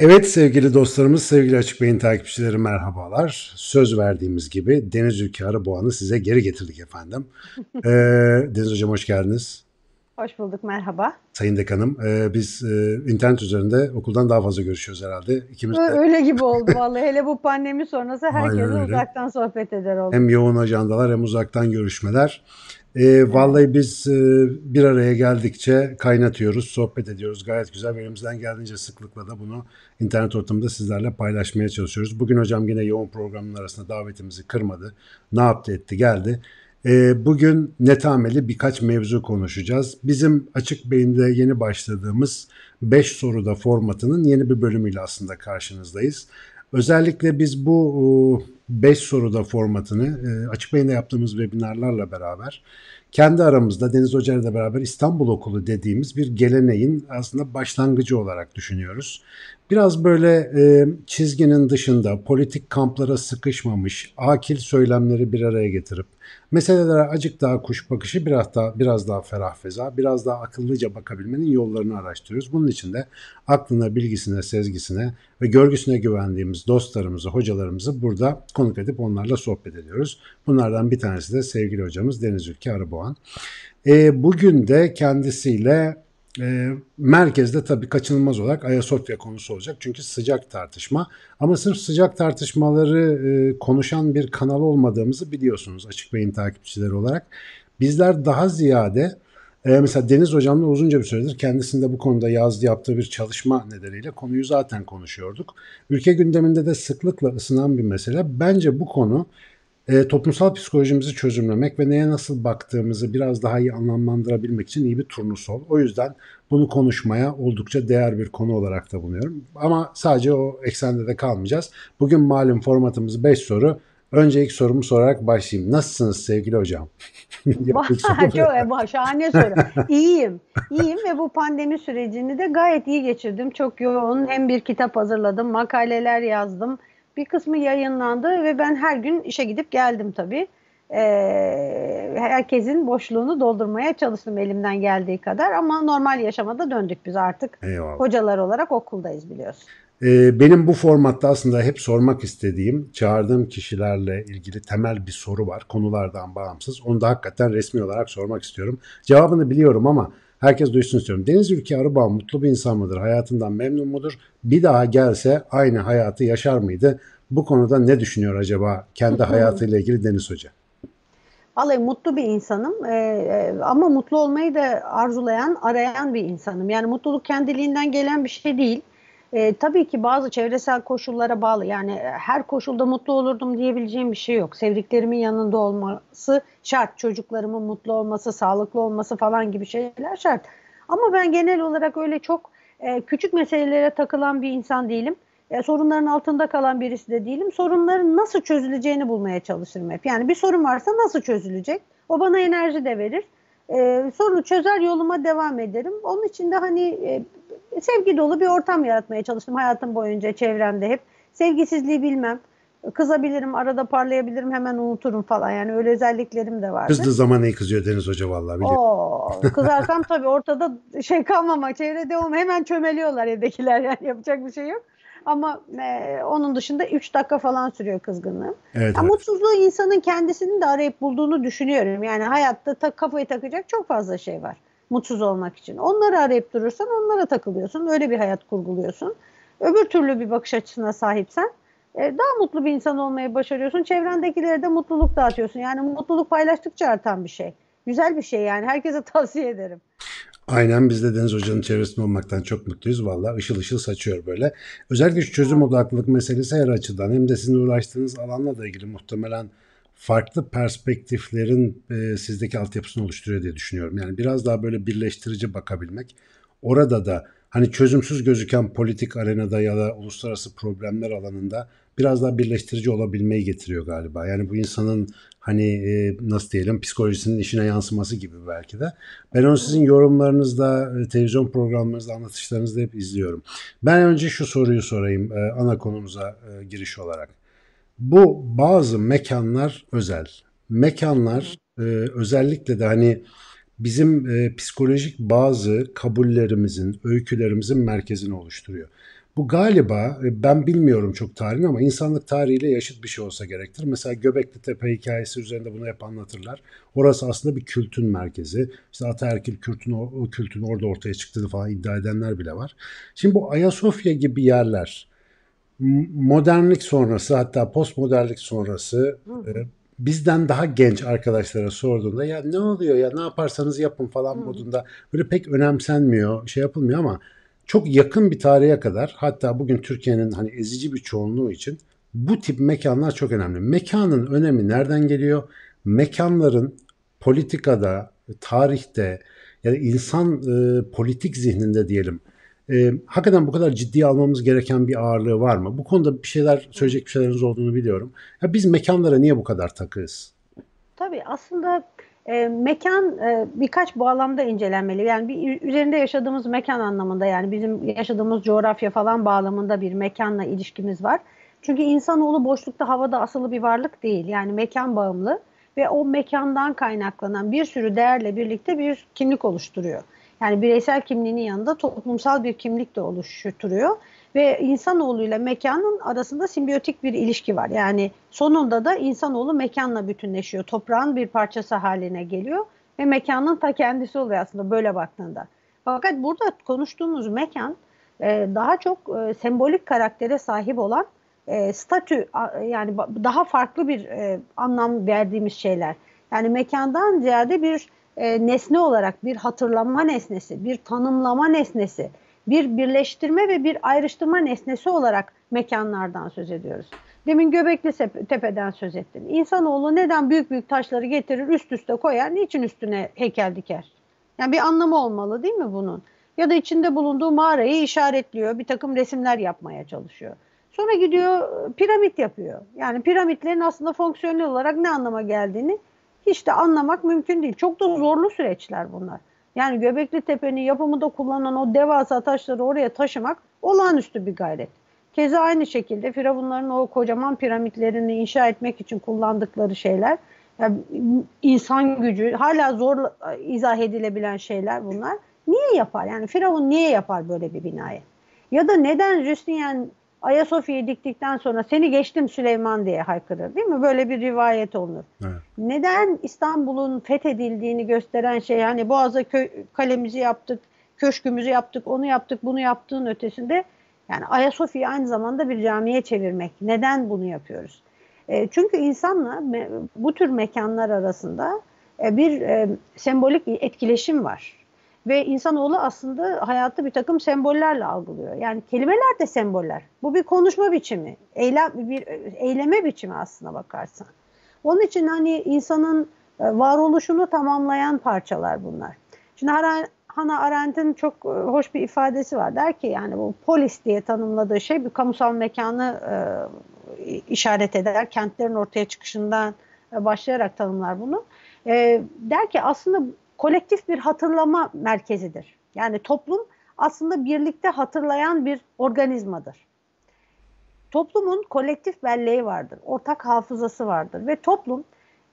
Evet sevgili dostlarımız, sevgili Açık Beyin takipçileri merhabalar. Söz verdiğimiz gibi Deniz Ülke Arıboğan'ı size geri getirdik efendim. ee, Deniz Hocam hoş geldiniz. Hoş bulduk, merhaba. Sayın Dekanım, e, biz e, internet üzerinde okuldan daha fazla görüşüyoruz herhalde. İkimiz de... Öyle gibi oldu vallahi. Hele bu pandemi sonrası herkese uzaktan sohbet eder oldu. Hem yoğun ajandalar hem uzaktan görüşmeler. E, vallahi biz e, bir araya geldikçe kaynatıyoruz, sohbet ediyoruz. Gayet güzel. Elimizden geldiğince sıklıkla da bunu internet ortamında sizlerle paylaşmaya çalışıyoruz. Bugün hocam yine yoğun programın arasında davetimizi kırmadı. Ne yaptı etti geldi. E, bugün netameli birkaç mevzu konuşacağız. Bizim Açık Beyin'de yeni başladığımız 5 soruda formatının yeni bir bölümüyle aslında karşınızdayız. Özellikle biz bu 5 soruda formatını e, Açık Beyin'de yaptığımız webinarlarla beraber kendi aramızda Deniz Hoca ile beraber İstanbul Okulu dediğimiz bir geleneğin aslında başlangıcı olarak düşünüyoruz. Biraz böyle e, çizginin dışında politik kamplara sıkışmamış akil söylemleri bir araya getirip meselelere acık daha kuş bakışı biraz daha biraz daha ferah feza, biraz daha akıllıca bakabilmenin yollarını araştırıyoruz. Bunun için de aklına, bilgisine, sezgisine ve görgüsüne güvendiğimiz dostlarımızı, hocalarımızı burada konuk edip onlarla sohbet ediyoruz. Bunlardan bir tanesi de sevgili hocamız Deniz Ülke Arıboğan. E, bugün de kendisiyle e, merkezde tabii kaçınılmaz olarak Ayasofya konusu olacak. Çünkü sıcak tartışma. Ama sırf sıcak tartışmaları e, konuşan bir kanal olmadığımızı biliyorsunuz Açık Bey'in takipçileri olarak. Bizler daha ziyade e, mesela Deniz Hocam'la uzunca bir süredir kendisinde bu konuda yazdı yaptığı bir çalışma nedeniyle konuyu zaten konuşuyorduk. Ülke gündeminde de sıklıkla ısınan bir mesele. Bence bu konu e, toplumsal psikolojimizi çözümlemek ve neye nasıl baktığımızı biraz daha iyi anlamlandırabilmek için iyi bir turnusol. O yüzden bunu konuşmaya oldukça değer bir konu olarak da bulunuyorum. Ama sadece o eksende de kalmayacağız. Bugün malum formatımız 5 soru. Önce ilk sorumu sorarak başlayayım. Nasılsınız sevgili hocam? Çok şahane soru. İyiyim. İyiyim ve bu pandemi sürecini de gayet iyi geçirdim. Çok yoğun. Hem bir kitap hazırladım, makaleler yazdım bir kısmı yayınlandı ve ben her gün işe gidip geldim tabii. Ee, herkesin boşluğunu doldurmaya çalıştım elimden geldiği kadar ama normal yaşamada döndük biz artık. Eyvallah. Hocalar olarak okuldayız biliyorsun. Ee, benim bu formatta aslında hep sormak istediğim, çağırdığım kişilerle ilgili temel bir soru var. Konulardan bağımsız. Onu da hakikaten resmi olarak sormak istiyorum. Cevabını biliyorum ama Herkes duysun istiyorum. Deniz Ülke Arıbağ mutlu bir insan mıdır? Hayatından memnun mudur? Bir daha gelse aynı hayatı yaşar mıydı? Bu konuda ne düşünüyor acaba kendi hayatıyla ilgili Deniz Hoca? Vallahi mutlu bir insanım ee, ama mutlu olmayı da arzulayan, arayan bir insanım. Yani mutluluk kendiliğinden gelen bir şey değil. E, tabii ki bazı çevresel koşullara bağlı. Yani e, her koşulda mutlu olurdum diyebileceğim bir şey yok. Sevdiklerimin yanında olması şart. Çocuklarımın mutlu olması, sağlıklı olması falan gibi şeyler şart. Ama ben genel olarak öyle çok e, küçük meselelere takılan bir insan değilim. E, sorunların altında kalan birisi de değilim. Sorunların nasıl çözüleceğini bulmaya çalışırım hep. Yani bir sorun varsa nasıl çözülecek? O bana enerji de verir. E, sorunu çözer yoluma devam ederim. Onun için de hani e, sevgi dolu bir ortam yaratmaya çalıştım hayatım boyunca çevremde hep. Sevgisizliği bilmem. Kızabilirim, arada parlayabilirim, hemen unuturum falan. Yani öyle özelliklerim de var. Kızdığı zaman iyi kızıyor Deniz Hoca vallahi biliyorum. Oo, kızarsam tabii ortada şey kalmamak, çevrede olma hemen çömeliyorlar evdekiler yani yapacak bir şey yok. Ama e, onun dışında 3 dakika falan sürüyor kızgınlığım. Evet, evet. Mutsuzluğu insanın kendisinin de arayıp bulduğunu düşünüyorum. Yani hayatta ta, kafayı takacak çok fazla şey var mutsuz olmak için. Onları arayıp durursan onlara takılıyorsun. Öyle bir hayat kurguluyorsun. Öbür türlü bir bakış açısına sahipsen daha mutlu bir insan olmayı başarıyorsun. Çevrendekilere de mutluluk dağıtıyorsun. Yani mutluluk paylaştıkça artan bir şey. Güzel bir şey yani. Herkese tavsiye ederim. Aynen biz de Deniz Hoca'nın çevresinde olmaktan çok mutluyuz. Valla ışıl ışıl saçıyor böyle. Özellikle şu çözüm odaklılık meselesi her açıdan hem de sizin uğraştığınız alanla da ilgili muhtemelen farklı perspektiflerin e, sizdeki altyapısını oluşturuyor diye düşünüyorum. Yani biraz daha böyle birleştirici bakabilmek. Orada da hani çözümsüz gözüken politik arenada ya da uluslararası problemler alanında biraz daha birleştirici olabilmeyi getiriyor galiba. Yani bu insanın hani e, nasıl diyelim psikolojisinin işine yansıması gibi belki de. Ben onu sizin yorumlarınızda, e, televizyon programlarınızda, anlatışlarınızda hep izliyorum. Ben önce şu soruyu sorayım e, ana konumuza e, giriş olarak. Bu bazı mekanlar özel. Mekanlar e, özellikle de hani bizim e, psikolojik bazı kabullerimizin, öykülerimizin merkezini oluşturuyor. Bu galiba e, ben bilmiyorum çok tarihini ama insanlık tarihiyle yaşıt bir şey olsa gerektir. Mesela Göbekli Tepe hikayesi üzerinde bunu hep anlatırlar. Orası aslında bir kültün merkezi. İşte Ataerkil kültün, o kültün orada ortaya çıktığını falan iddia edenler bile var. Şimdi bu Ayasofya gibi yerler modernlik sonrası hatta postmodernlik sonrası e, bizden daha genç arkadaşlara sorduğunda ya ne oluyor ya ne yaparsanız yapın falan modunda böyle pek önemsenmiyor şey yapılmıyor ama çok yakın bir tarihe kadar hatta bugün Türkiye'nin hani ezici bir çoğunluğu için bu tip mekanlar çok önemli. Mekanın önemi nereden geliyor? Mekanların politikada, tarihte yani insan e, politik zihninde diyelim e, hakikaten bu kadar ciddiye almamız gereken bir ağırlığı var mı? Bu konuda bir şeyler söyleyecek bir şeyleriniz olduğunu biliyorum. Ya biz mekanlara niye bu kadar takığız? Tabii aslında e, mekan e, birkaç bağlamda incelenmeli. Yani bir üzerinde yaşadığımız mekan anlamında yani bizim yaşadığımız coğrafya falan bağlamında bir mekanla ilişkimiz var. Çünkü insanoğlu boşlukta havada asılı bir varlık değil. Yani mekan bağımlı ve o mekandan kaynaklanan bir sürü değerle birlikte bir kimlik oluşturuyor. Yani bireysel kimliğinin yanında toplumsal bir kimlik de oluşturuyor ve insanoğluyla mekanın arasında simbiyotik bir ilişki var. Yani sonunda da insanoğlu mekanla bütünleşiyor. Toprağın bir parçası haline geliyor ve mekanın ta kendisi oluyor aslında böyle baktığında. Fakat burada konuştuğumuz mekan e, daha çok e, sembolik karaktere sahip olan e, statü yani daha farklı bir anlam verdiğimiz şeyler. Yani mekandan ziyade bir nesne olarak bir hatırlama nesnesi, bir tanımlama nesnesi bir birleştirme ve bir ayrıştırma nesnesi olarak mekanlardan söz ediyoruz. Demin Göbekli Tepe'den söz ettin. İnsanoğlu neden büyük büyük taşları getirir üst üste koyar? Niçin üstüne heykel diker? Yani bir anlamı olmalı değil mi bunun? Ya da içinde bulunduğu mağarayı işaretliyor, bir takım resimler yapmaya çalışıyor. Sonra gidiyor piramit yapıyor. Yani piramitlerin aslında fonksiyonel olarak ne anlama geldiğini hiç de anlamak mümkün değil. Çok da zorlu süreçler bunlar. Yani Göbekli Tepe'nin yapımında kullanılan o devasa taşları oraya taşımak olağanüstü bir gayret. Keza aynı şekilde Firavunların o kocaman piramitlerini inşa etmek için kullandıkları şeyler, yani insan gücü, hala zor izah edilebilen şeyler bunlar. Niye yapar? Yani Firavun niye yapar böyle bir binayı? Ya da neden Justinian Ayasofya'yı diktikten sonra seni geçtim Süleyman diye haykırır değil mi? Böyle bir rivayet olunur. Evet. Neden İstanbul'un fethedildiğini gösteren şey hani Boğaz'a kö- kalemizi yaptık, köşkümüzü yaptık, onu yaptık, bunu yaptığın ötesinde yani Ayasofya'yı aynı zamanda bir camiye çevirmek. Neden bunu yapıyoruz? E, çünkü insanla bu tür mekanlar arasında e, bir e, sembolik etkileşim var. Ve insanoğlu aslında hayatı bir takım sembollerle algılıyor. Yani kelimeler de semboller. Bu bir konuşma biçimi, eylem, bir eyleme biçimi aslına bakarsan. Onun için hani insanın e, varoluşunu tamamlayan parçalar bunlar. Şimdi Hannah Arendt'in çok e, hoş bir ifadesi var. Der ki yani bu polis diye tanımladığı şey bir kamusal mekanı e, işaret eder. Kentlerin ortaya çıkışından başlayarak tanımlar bunu. Der ki aslında kolektif bir hatırlama merkezidir. Yani toplum aslında birlikte hatırlayan bir organizmadır. Toplumun kolektif belleği vardır, ortak hafızası vardır ve toplum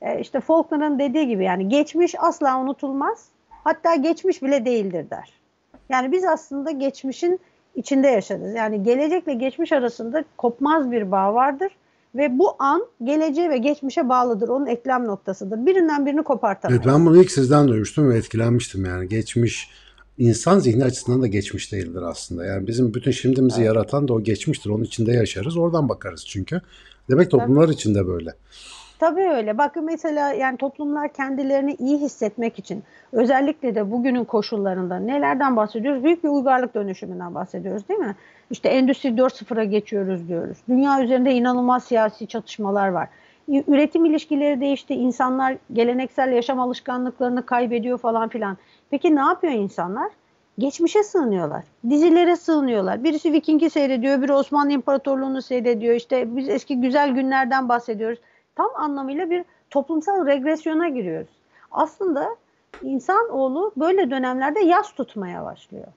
e, işte Faulkner'ın dediği gibi yani geçmiş asla unutulmaz, hatta geçmiş bile değildir der. Yani biz aslında geçmişin içinde yaşarız. Yani gelecekle geçmiş arasında kopmaz bir bağ vardır ve bu an geleceğe ve geçmişe bağlıdır. Onun eklem noktasıdır. Birinden birini kopartamayız. Evet ben bunu ilk sizden duymuştum ve etkilenmiştim yani. Geçmiş insan zihni açısından da geçmiş değildir aslında. Yani bizim bütün şimdimizi evet. yaratan da o geçmiştir. Onun içinde yaşarız. Oradan bakarız çünkü. Demek toplumlar evet. içinde böyle. Tabii öyle. Bakın mesela yani toplumlar kendilerini iyi hissetmek için özellikle de bugünün koşullarında nelerden bahsediyoruz? Büyük bir uygarlık dönüşümünden bahsediyoruz değil mi? İşte Endüstri 4.0'a geçiyoruz diyoruz. Dünya üzerinde inanılmaz siyasi çatışmalar var. Üretim ilişkileri değişti. İnsanlar geleneksel yaşam alışkanlıklarını kaybediyor falan filan. Peki ne yapıyor insanlar? Geçmişe sığınıyorlar. Dizilere sığınıyorlar. Birisi Viking'i seyrediyor, biri Osmanlı İmparatorluğu'nu seyrediyor. İşte biz eski güzel günlerden bahsediyoruz tam anlamıyla bir toplumsal regresyona giriyoruz. Aslında insan oğlu böyle dönemlerde yas tutmaya başlıyor.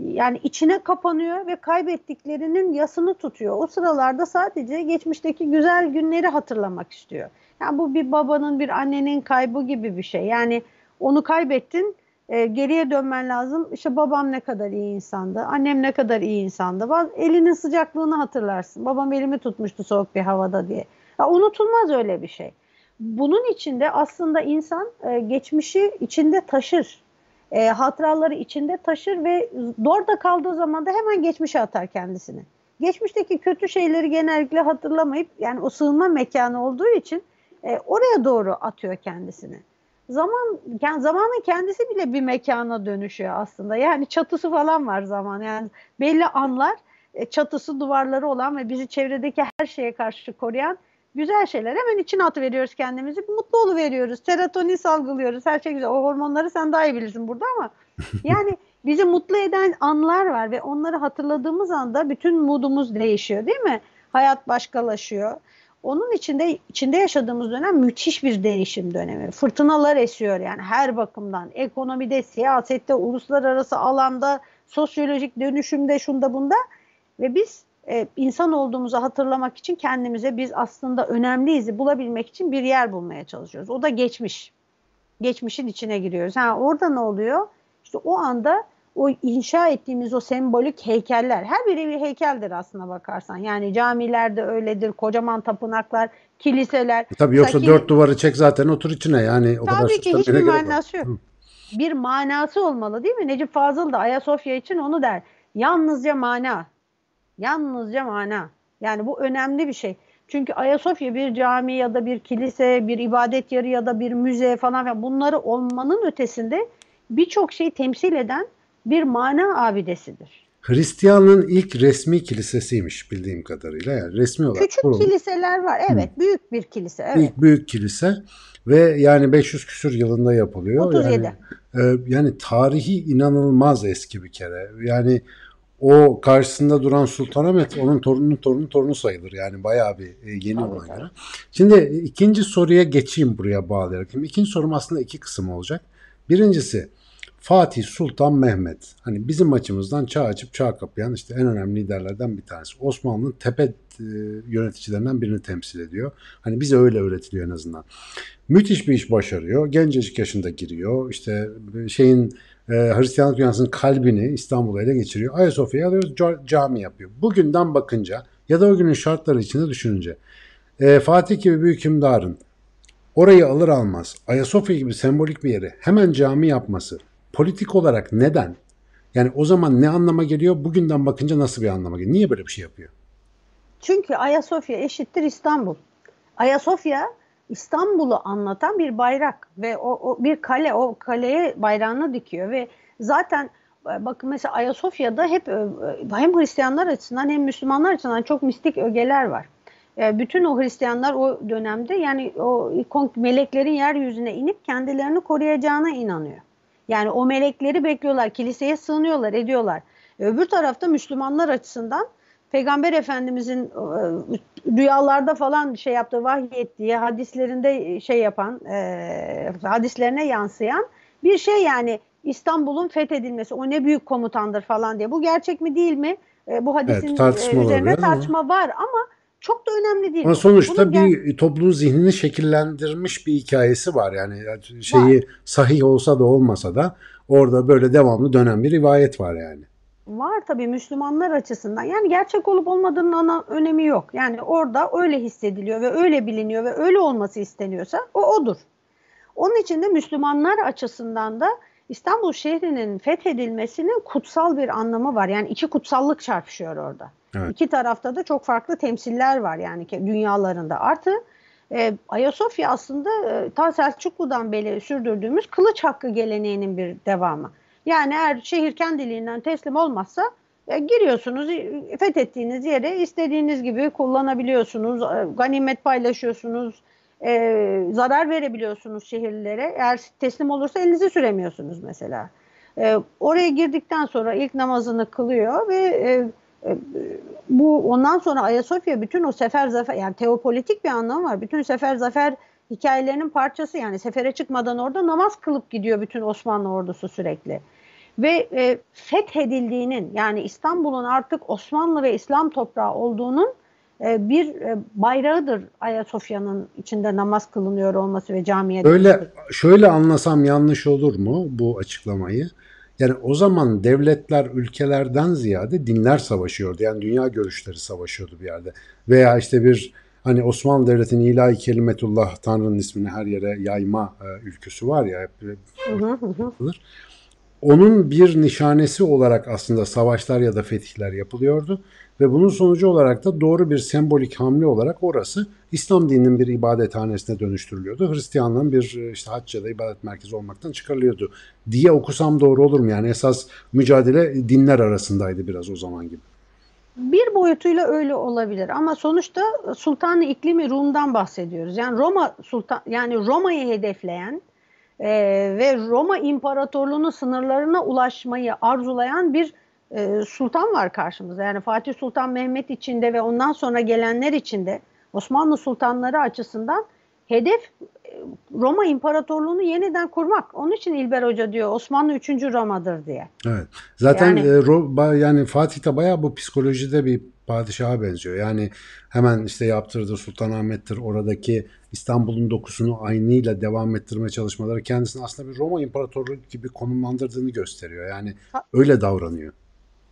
Yani içine kapanıyor ve kaybettiklerinin yasını tutuyor. O sıralarda sadece geçmişteki güzel günleri hatırlamak istiyor. Yani bu bir babanın, bir annenin kaybı gibi bir şey. Yani onu kaybettin e, geriye dönmen lazım. İşte babam ne kadar iyi insandı, annem ne kadar iyi insandı. Baz, elinin sıcaklığını hatırlarsın. Babam elimi tutmuştu soğuk bir havada diye. Ya, unutulmaz öyle bir şey. Bunun içinde aslında insan e, geçmişi içinde taşır. E, hatıraları içinde taşır ve orada kaldığı zaman da hemen geçmişe atar kendisini. Geçmişteki kötü şeyleri genellikle hatırlamayıp yani o sığınma mekanı olduğu için e, oraya doğru atıyor kendisini. Zaman yani zamanın kendisi bile bir mekana dönüşüyor aslında. Yani çatısı falan var zaman. Yani belli anlar e, çatısı duvarları olan ve bizi çevredeki her şeye karşı koruyan güzel şeyler. Hemen içine atıveriyoruz kendimizi. Mutlu veriyoruz. Serotonin salgılıyoruz. Her şey güzel. O hormonları sen daha iyi bilirsin burada ama yani bizi mutlu eden anlar var ve onları hatırladığımız anda bütün moodumuz değişiyor değil mi? Hayat başkalaşıyor. Onun içinde içinde yaşadığımız dönem müthiş bir değişim dönemi. Fırtınalar esiyor yani her bakımdan. Ekonomide, siyasette, uluslararası alanda, sosyolojik dönüşümde, şunda bunda. Ve biz e, insan olduğumuzu hatırlamak için kendimize biz aslında önemliyiz bulabilmek için bir yer bulmaya çalışıyoruz. O da geçmiş. Geçmişin içine giriyoruz. Ha, orada ne oluyor? İşte o anda o inşa ettiğimiz o sembolik heykeller, her biri bir heykeldir aslına bakarsan. Yani camilerde öyledir, kocaman tapınaklar, kiliseler. E tabii yoksa Saki, dört duvarı çek zaten otur içine yani. O tabii kadar ki hiçbir manası yok. Bir manası olmalı değil mi? Necip Fazıl da Ayasofya için onu der. Yalnızca mana. Yalnızca mana. Yani bu önemli bir şey. Çünkü Ayasofya bir cami ya da bir kilise, bir ibadet yeri ya da bir müze falan bunları olmanın ötesinde birçok şeyi temsil eden bir mana abidesidir. Hristiyanlığın ilk resmi kilisesiymiş bildiğim kadarıyla. Yani resmi olarak Küçük kurulmuş. kiliseler var. Evet, Hı. büyük bir kilise. Evet. İlk büyük kilise ve yani 500 küsür yılında yapılıyor. 37. Yani, e, yani tarihi inanılmaz eski bir kere. Yani o karşısında duran Sultanahmet onun torununun torunun torunu sayılır. Yani bayağı bir e, yeni Tabii ona göre. Şimdi ikinci soruya geçeyim buraya bağlayarak. Şimdi ikinci sorum aslında iki kısım olacak. Birincisi Fatih Sultan Mehmet. Hani bizim açımızdan çağ açıp çağ kapayan işte en önemli liderlerden bir tanesi. Osmanlı'nın tepe e, yöneticilerinden birini temsil ediyor. Hani bize öyle öğretiliyor en azından. Müthiş bir iş başarıyor. Gencecik yaşında giriyor. İşte şeyin e, Hristiyanlık dünyasının kalbini İstanbul'a ele geçiriyor. Ayasofya'yı alıyoruz cami yapıyor. Bugünden bakınca ya da o günün şartları içinde düşününce e, Fatih gibi büyük hükümdarın orayı alır almaz Ayasofya gibi sembolik bir yeri hemen cami yapması politik olarak neden? Yani o zaman ne anlama geliyor? Bugünden bakınca nasıl bir anlama geliyor? Niye böyle bir şey yapıyor? Çünkü Ayasofya eşittir İstanbul. Ayasofya İstanbul'u anlatan bir bayrak ve o, o bir kale o kaleye bayrağını dikiyor ve zaten e, bakın mesela Ayasofya'da hep e, hem Hristiyanlar açısından hem Müslümanlar açısından çok mistik ögeler var. E, bütün o Hristiyanlar o dönemde yani o meleklerin yeryüzüne inip kendilerini koruyacağına inanıyor. Yani o melekleri bekliyorlar, kiliseye sığınıyorlar, ediyorlar. Öbür tarafta Müslümanlar açısından Peygamber Efendimizin e, rüyalarda falan şey yaptığı, vahyettiği, hadislerinde şey yapan, e, hadislerine yansıyan bir şey yani İstanbul'un fethedilmesi. O ne büyük komutandır falan diye. Bu gerçek mi değil mi? E, bu hadisin evet, tartışma üzerine tartışma ama. var ama çok da önemli değil. Ama sonuçta Bunun bir gel- topluluğun zihnini şekillendirmiş bir hikayesi var. Yani şeyi var. sahih olsa da olmasa da orada böyle devamlı dönen bir rivayet var yani. Var tabii Müslümanlar açısından. Yani gerçek olup olmadığının ana önemi yok. Yani orada öyle hissediliyor ve öyle biliniyor ve öyle olması isteniyorsa o odur. Onun için de Müslümanlar açısından da İstanbul şehrinin fethedilmesinin kutsal bir anlamı var. Yani iki kutsallık çarpışıyor orada. Evet. İki tarafta da çok farklı temsiller var yani dünyalarında. Artı e, Ayasofya aslında e, ta Selçuklu'dan beri sürdürdüğümüz kılıç hakkı geleneğinin bir devamı. Yani eğer şehir kendiliğinden teslim olmazsa e, giriyorsunuz, fethettiğiniz yere istediğiniz gibi kullanabiliyorsunuz, e, ganimet paylaşıyorsunuz, e, zarar verebiliyorsunuz şehirlere. Eğer teslim olursa elinizi süremiyorsunuz mesela. E, oraya girdikten sonra ilk namazını kılıyor ve e, e, bu ondan sonra Ayasofya bütün o sefer zafer yani teopolitik bir anlamı var. Bütün sefer zafer hikayelerinin parçası yani sefere çıkmadan orada namaz kılıp gidiyor bütün Osmanlı ordusu sürekli. Ve e, fethedildiğinin yani İstanbul'un artık Osmanlı ve İslam toprağı olduğunun e, bir e, bayrağıdır Ayasofya'nın içinde namaz kılınıyor olması ve camiye Öyle şöyle anlasam yanlış olur mu bu açıklamayı? Yani o zaman devletler ülkelerden ziyade dinler savaşıyordu. Yani dünya görüşleri savaşıyordu bir yerde. Veya işte bir hani Osmanlı Devleti'nin ilahi kelimetullah Tanrı'nın ismini her yere yayma e, ülküsü var ya hep Hı hı hı. Onun bir nişanesi olarak aslında savaşlar ya da fetihler yapılıyordu ve bunun sonucu olarak da doğru bir sembolik hamle olarak orası İslam dininin bir ibadethanesine dönüştürülüyordu. Hristiyanlığın bir e, işte hac ya da ibadet merkezi olmaktan çıkarılıyordu diye okusam doğru olur mu? Yani esas mücadele dinler arasındaydı biraz o zaman gibi. Bir boyutuyla öyle olabilir ama sonuçta Sultanı İklimi Rum'dan bahsediyoruz. Yani Roma Sultan yani Roma'yı hedefleyen e, ve Roma İmparatorluğu'nun sınırlarına ulaşmayı arzulayan bir e, sultan var karşımızda. Yani Fatih Sultan Mehmet içinde ve ondan sonra gelenler içinde Osmanlı sultanları açısından hedef Roma İmparatorluğu'nu yeniden kurmak. Onun için İlber Hoca diyor Osmanlı 3. Roma'dır diye. Evet. Zaten Yani- e, Ro- ba- yani Fatih de bayağı bu psikolojide bir padişaha benziyor. Yani hemen işte yaptırdığı Sultanahmet'tir oradaki İstanbul'un dokusunu aynıyla devam ettirme çalışmaları kendisini aslında bir Roma İmparatorluğu gibi konumlandırdığını gösteriyor. Yani Ha- öyle davranıyor.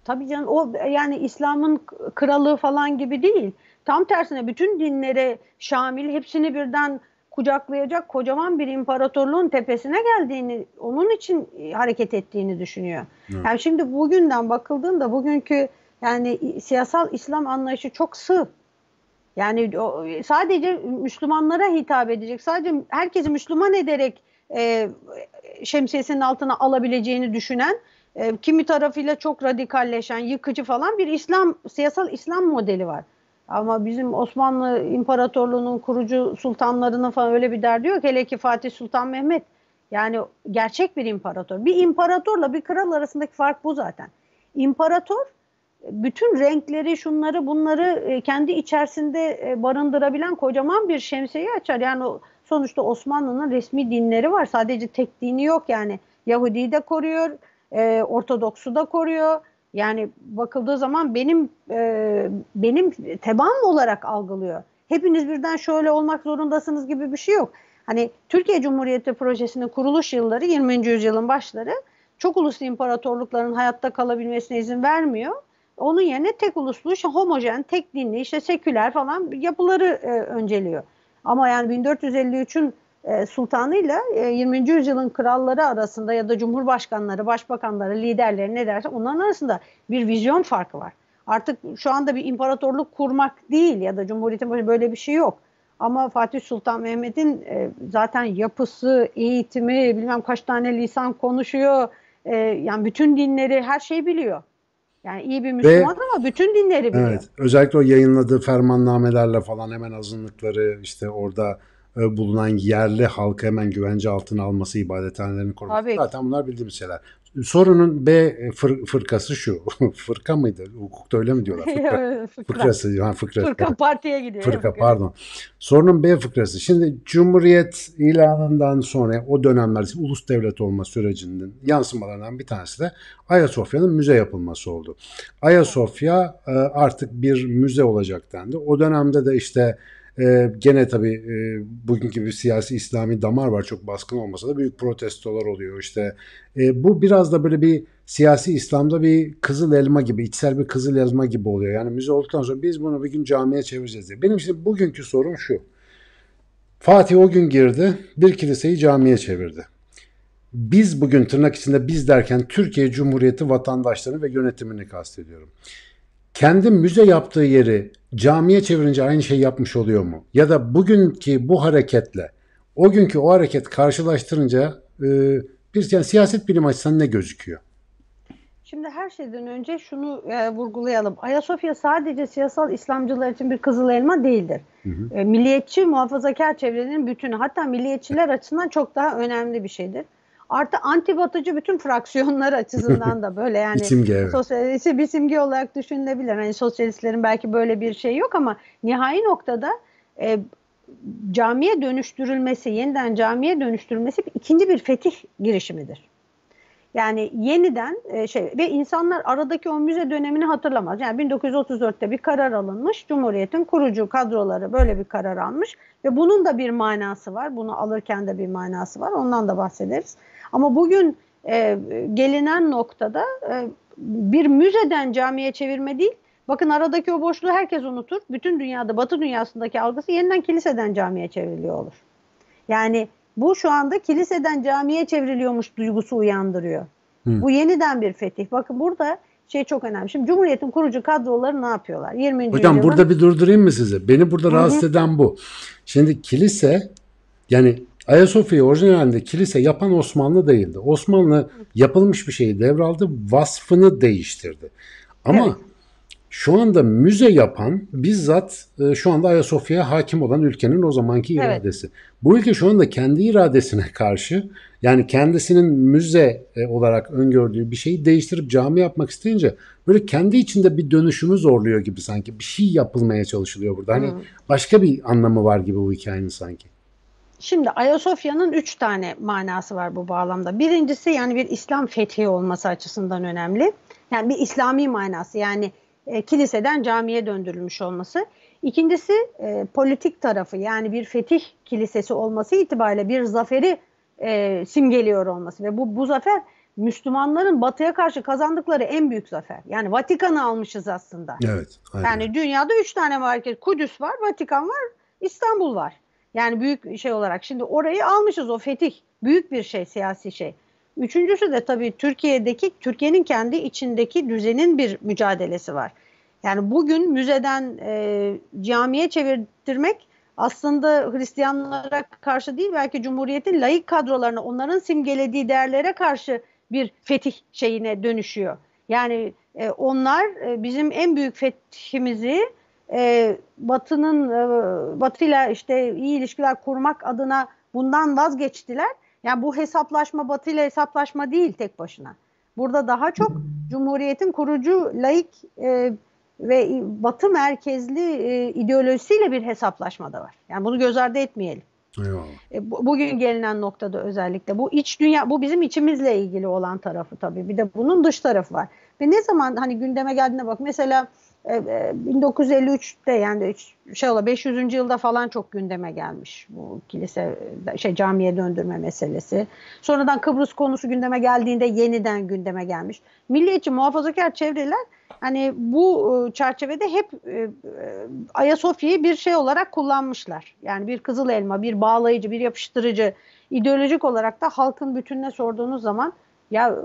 Tabii canım o yani İslam'ın k- kralığı falan gibi değil. Tam tersine bütün dinlere şamil hepsini birden kucaklayacak kocaman bir imparatorluğun tepesine geldiğini, onun için e, hareket ettiğini düşünüyor. Evet. Yani şimdi bugünden bakıldığında bugünkü yani siyasal İslam anlayışı çok sığ. Yani o, sadece Müslümanlara hitap edecek, sadece herkesi Müslüman ederek e, şemsiyesinin altına alabileceğini düşünen, e, kimi tarafıyla çok radikalleşen, yıkıcı falan bir İslam siyasal İslam modeli var. Ama bizim Osmanlı İmparatorluğu'nun kurucu sultanlarının falan öyle bir derdi yok. Hele ki Fatih Sultan Mehmet. Yani gerçek bir imparator. Bir imparatorla bir kral arasındaki fark bu zaten. İmparator bütün renkleri, şunları, bunları e, kendi içerisinde e, barındırabilen kocaman bir şemsiyeyi açar. Yani sonuçta Osmanlı'nın resmi dinleri var. Sadece tek dini yok yani. Yahudi'yi de koruyor, e, Ortodoks'u da koruyor. Yani bakıldığı zaman benim e, benim tebaam olarak algılıyor. Hepiniz birden şöyle olmak zorundasınız gibi bir şey yok. Hani Türkiye Cumhuriyeti Projesi'nin kuruluş yılları 20. yüzyılın başları çok uluslu imparatorlukların hayatta kalabilmesine izin vermiyor. Onun yerine tek uluslu, işte homojen, tek dinli, işte seküler falan yapıları e, önceliyor. Ama yani 1453'ün e, sultanıyla e, 20. yüzyılın kralları arasında ya da cumhurbaşkanları, başbakanları, liderleri ne derse onların arasında bir vizyon farkı var. Artık şu anda bir imparatorluk kurmak değil ya da cumhuriyetin böyle bir şey yok. Ama Fatih Sultan Mehmet'in e, zaten yapısı, eğitimi, bilmem kaç tane lisan konuşuyor. E, yani bütün dinleri, her şeyi biliyor. Yani iyi bir Müslüman ama bütün dinleri biliyor. Evet. Özellikle o yayınladığı fermannamelerle falan hemen azınlıkları işte orada e, bulunan yerli halkı hemen güvence altına alması, ibadethanelerini koruması. Tabii. Zaten bunlar bildiğimiz şeyler. Sorunun B fır- fırkası şu. Fırka mıydı? Hukukta öyle mi diyorlar? Fırka. Fıkrası. Ha, fıkrası. Fırka partiye gidiyor. Fırka Fırka. pardon. Sorunun B fıkrası. Şimdi Cumhuriyet ilanından sonra o dönemler ulus devlet olma sürecinin yansımalarından bir tanesi de Ayasofya'nın müze yapılması oldu. Ayasofya e, artık bir müze olacak dendi. O dönemde de işte e, gene tabii e, bugünkü bir siyasi İslami damar var çok baskın olmasa da büyük protestolar oluyor işte. E, bu biraz da böyle bir siyasi İslam'da bir kızıl elma gibi, içsel bir kızıl elma gibi oluyor. Yani müze olduktan sonra biz bunu bir gün camiye çevireceğiz diye. Benim şimdi bugünkü sorum şu. Fatih o gün girdi, bir kiliseyi camiye çevirdi. Biz bugün tırnak içinde biz derken Türkiye Cumhuriyeti vatandaşlarını ve yönetimini kastediyorum. Kendi müze yaptığı yeri camiye çevirince aynı şey yapmış oluyor mu? Ya da bugünkü bu hareketle o günkü o hareket karşılaştırınca e, bir yani siyaset bilim açısından ne gözüküyor? Şimdi her şeyden önce şunu e, vurgulayalım. Ayasofya sadece siyasal İslamcılar için bir kızıl elma değildir. E, milliyetçi, muhafazakar çevrenin bütünü hatta milliyetçiler açısından çok daha önemli bir şeydir. Artı anti batıcı bütün fraksiyonlar açısından da böyle yani simge, evet. sosyalist bir simge olarak düşünülebilir. Hani sosyalistlerin belki böyle bir şey yok ama nihai noktada e, camiye dönüştürülmesi, yeniden camiye dönüştürülmesi ikinci bir fetih girişimidir. Yani yeniden e, şey ve insanlar aradaki o müze dönemini hatırlamaz. Yani 1934'te bir karar alınmış. Cumhuriyet'in kurucu kadroları böyle bir karar almış ve bunun da bir manası var. Bunu alırken de bir manası var. Ondan da bahsederiz. Ama bugün e, gelinen noktada e, bir müzeden camiye çevirme değil. Bakın aradaki o boşluğu herkes unutur. Bütün dünyada, Batı dünyasındaki algısı yeniden kiliseden camiye çevriliyor olur. Yani bu şu anda kiliseden camiye çevriliyormuş duygusu uyandırıyor. Hı. Bu yeniden bir fetih. Bakın burada şey çok önemli. Şimdi Cumhuriyet'in kurucu kadroları ne yapıyorlar? 20. Hocam yüzyılın... burada bir durdurayım mı size? Beni burada Hı-hı. rahatsız eden bu. Şimdi kilise yani Ayasofya'yı orijinalinde kilise yapan Osmanlı değildi. Osmanlı yapılmış bir şeyi devraldı, vasfını değiştirdi. Ama evet. şu anda müze yapan bizzat e, şu anda Ayasofya'ya hakim olan ülkenin o zamanki evet. iradesi. Bu ülke şu anda kendi iradesine karşı yani kendisinin müze e, olarak öngördüğü bir şeyi değiştirip cami yapmak isteyince böyle kendi içinde bir dönüşümü zorluyor gibi sanki. Bir şey yapılmaya çalışılıyor burada. Hani hmm. başka bir anlamı var gibi bu hikayenin sanki. Şimdi Ayasofya'nın üç tane manası var bu bağlamda. Birincisi yani bir İslam fethi olması açısından önemli. Yani bir İslami manası yani e, kiliseden camiye döndürülmüş olması. İkincisi e, politik tarafı yani bir fetih kilisesi olması itibariyle bir zaferi e, simgeliyor olması ve bu bu zafer Müslümanların batıya karşı kazandıkları en büyük zafer. Yani Vatikan'ı almışız aslında. Evet. Aynen. Yani dünyada üç tane merkez. Kudüs var, Vatikan var, İstanbul var. Yani büyük şey olarak. Şimdi orayı almışız o fetih. Büyük bir şey, siyasi şey. Üçüncüsü de tabii Türkiye'deki, Türkiye'nin kendi içindeki düzenin bir mücadelesi var. Yani bugün müzeden e, camiye çevirdirmek aslında Hristiyanlara karşı değil belki Cumhuriyet'in laik kadrolarına onların simgelediği değerlere karşı bir fetih şeyine dönüşüyor. Yani e, onlar e, bizim en büyük fethimizi e, Batı'nın e, Batı'yla işte iyi ilişkiler kurmak adına bundan vazgeçtiler. Yani bu hesaplaşma Batı ile hesaplaşma değil tek başına. Burada daha çok Cumhuriyet'in kurucu laik e, ve Batı merkezli e, ideolojisiyle bir hesaplaşma da var. Yani bunu göz ardı etmeyelim. E, bu, bugün gelinen noktada özellikle bu iç dünya bu bizim içimizle ilgili olan tarafı tabii. Bir de bunun dış tarafı var. Ve ne zaman hani gündeme geldiğine bak mesela 1953'te e, yani şey ola 500. yılda falan çok gündeme gelmiş bu kilise şey camiye döndürme meselesi. Sonradan Kıbrıs konusu gündeme geldiğinde yeniden gündeme gelmiş. Milliyetçi muhafazakar çevreler hani bu e, çerçevede hep e, Ayasofya'yı bir şey olarak kullanmışlar. Yani bir kızıl elma, bir bağlayıcı, bir yapıştırıcı ideolojik olarak da halkın bütününe sorduğunuz zaman ya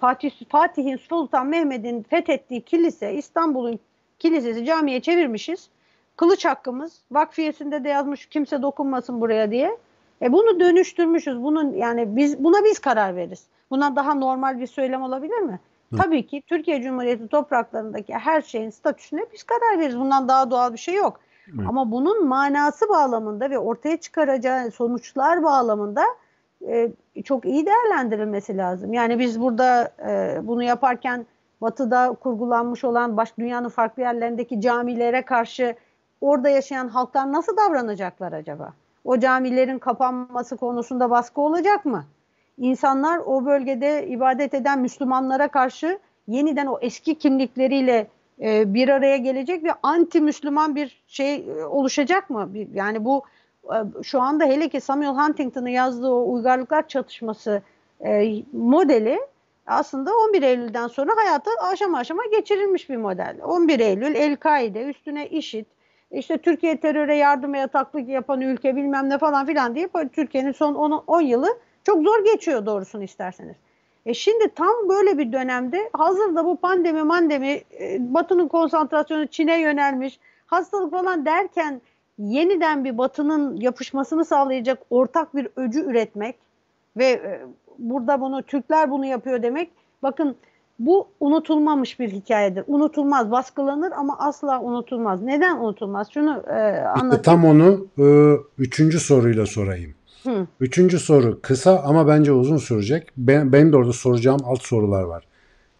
Fatih Fatih'in Sultan Mehmet'in fethettiği kilise İstanbul'un kilisesi camiye çevirmişiz. Kılıç hakkımız vakfiyesinde de yazmış kimse dokunmasın buraya diye. E bunu dönüştürmüşüz. Bunun yani biz buna biz karar veririz. Buna daha normal bir söylem olabilir mi? Hı. Tabii ki Türkiye Cumhuriyeti topraklarındaki her şeyin statüsüne biz karar veririz. Bundan daha doğal bir şey yok. Hı. Ama bunun manası bağlamında ve ortaya çıkaracağı sonuçlar bağlamında e, çok iyi değerlendirilmesi lazım. Yani biz burada e, bunu yaparken batıda kurgulanmış olan baş dünyanın farklı yerlerindeki camilere karşı orada yaşayan halklar nasıl davranacaklar acaba? O camilerin kapanması konusunda baskı olacak mı? İnsanlar o bölgede ibadet eden Müslümanlara karşı yeniden o eski kimlikleriyle e, bir araya gelecek ve anti Müslüman bir şey e, oluşacak mı? Yani bu e, şu anda hele ki Samuel Huntington'ın yazdığı o uygarlıklar çatışması e, modeli aslında 11 Eylül'den sonra hayata aşama aşama geçirilmiş bir model. 11 Eylül, El-Kaide, üstüne IŞİD, işte Türkiye teröre yardım ve yataklık yapan ülke bilmem ne falan filan diye Türkiye'nin son 10, 10 yılı çok zor geçiyor doğrusunu isterseniz. E şimdi tam böyle bir dönemde hazırda bu pandemi mandemi e, Batı'nın konsantrasyonu Çin'e yönelmiş hastalık falan derken yeniden bir Batı'nın yapışmasını sağlayacak ortak bir öcü üretmek ve e, burada bunu Türkler bunu yapıyor demek bakın bu unutulmamış bir hikayedir. Unutulmaz, baskılanır ama asla unutulmaz. Neden unutulmaz? Şunu e, anlatayım. İşte tam onu e, üçüncü soruyla sorayım. Hı. Üçüncü soru kısa ama bence uzun sürecek. Ben, benim de orada soracağım alt sorular var.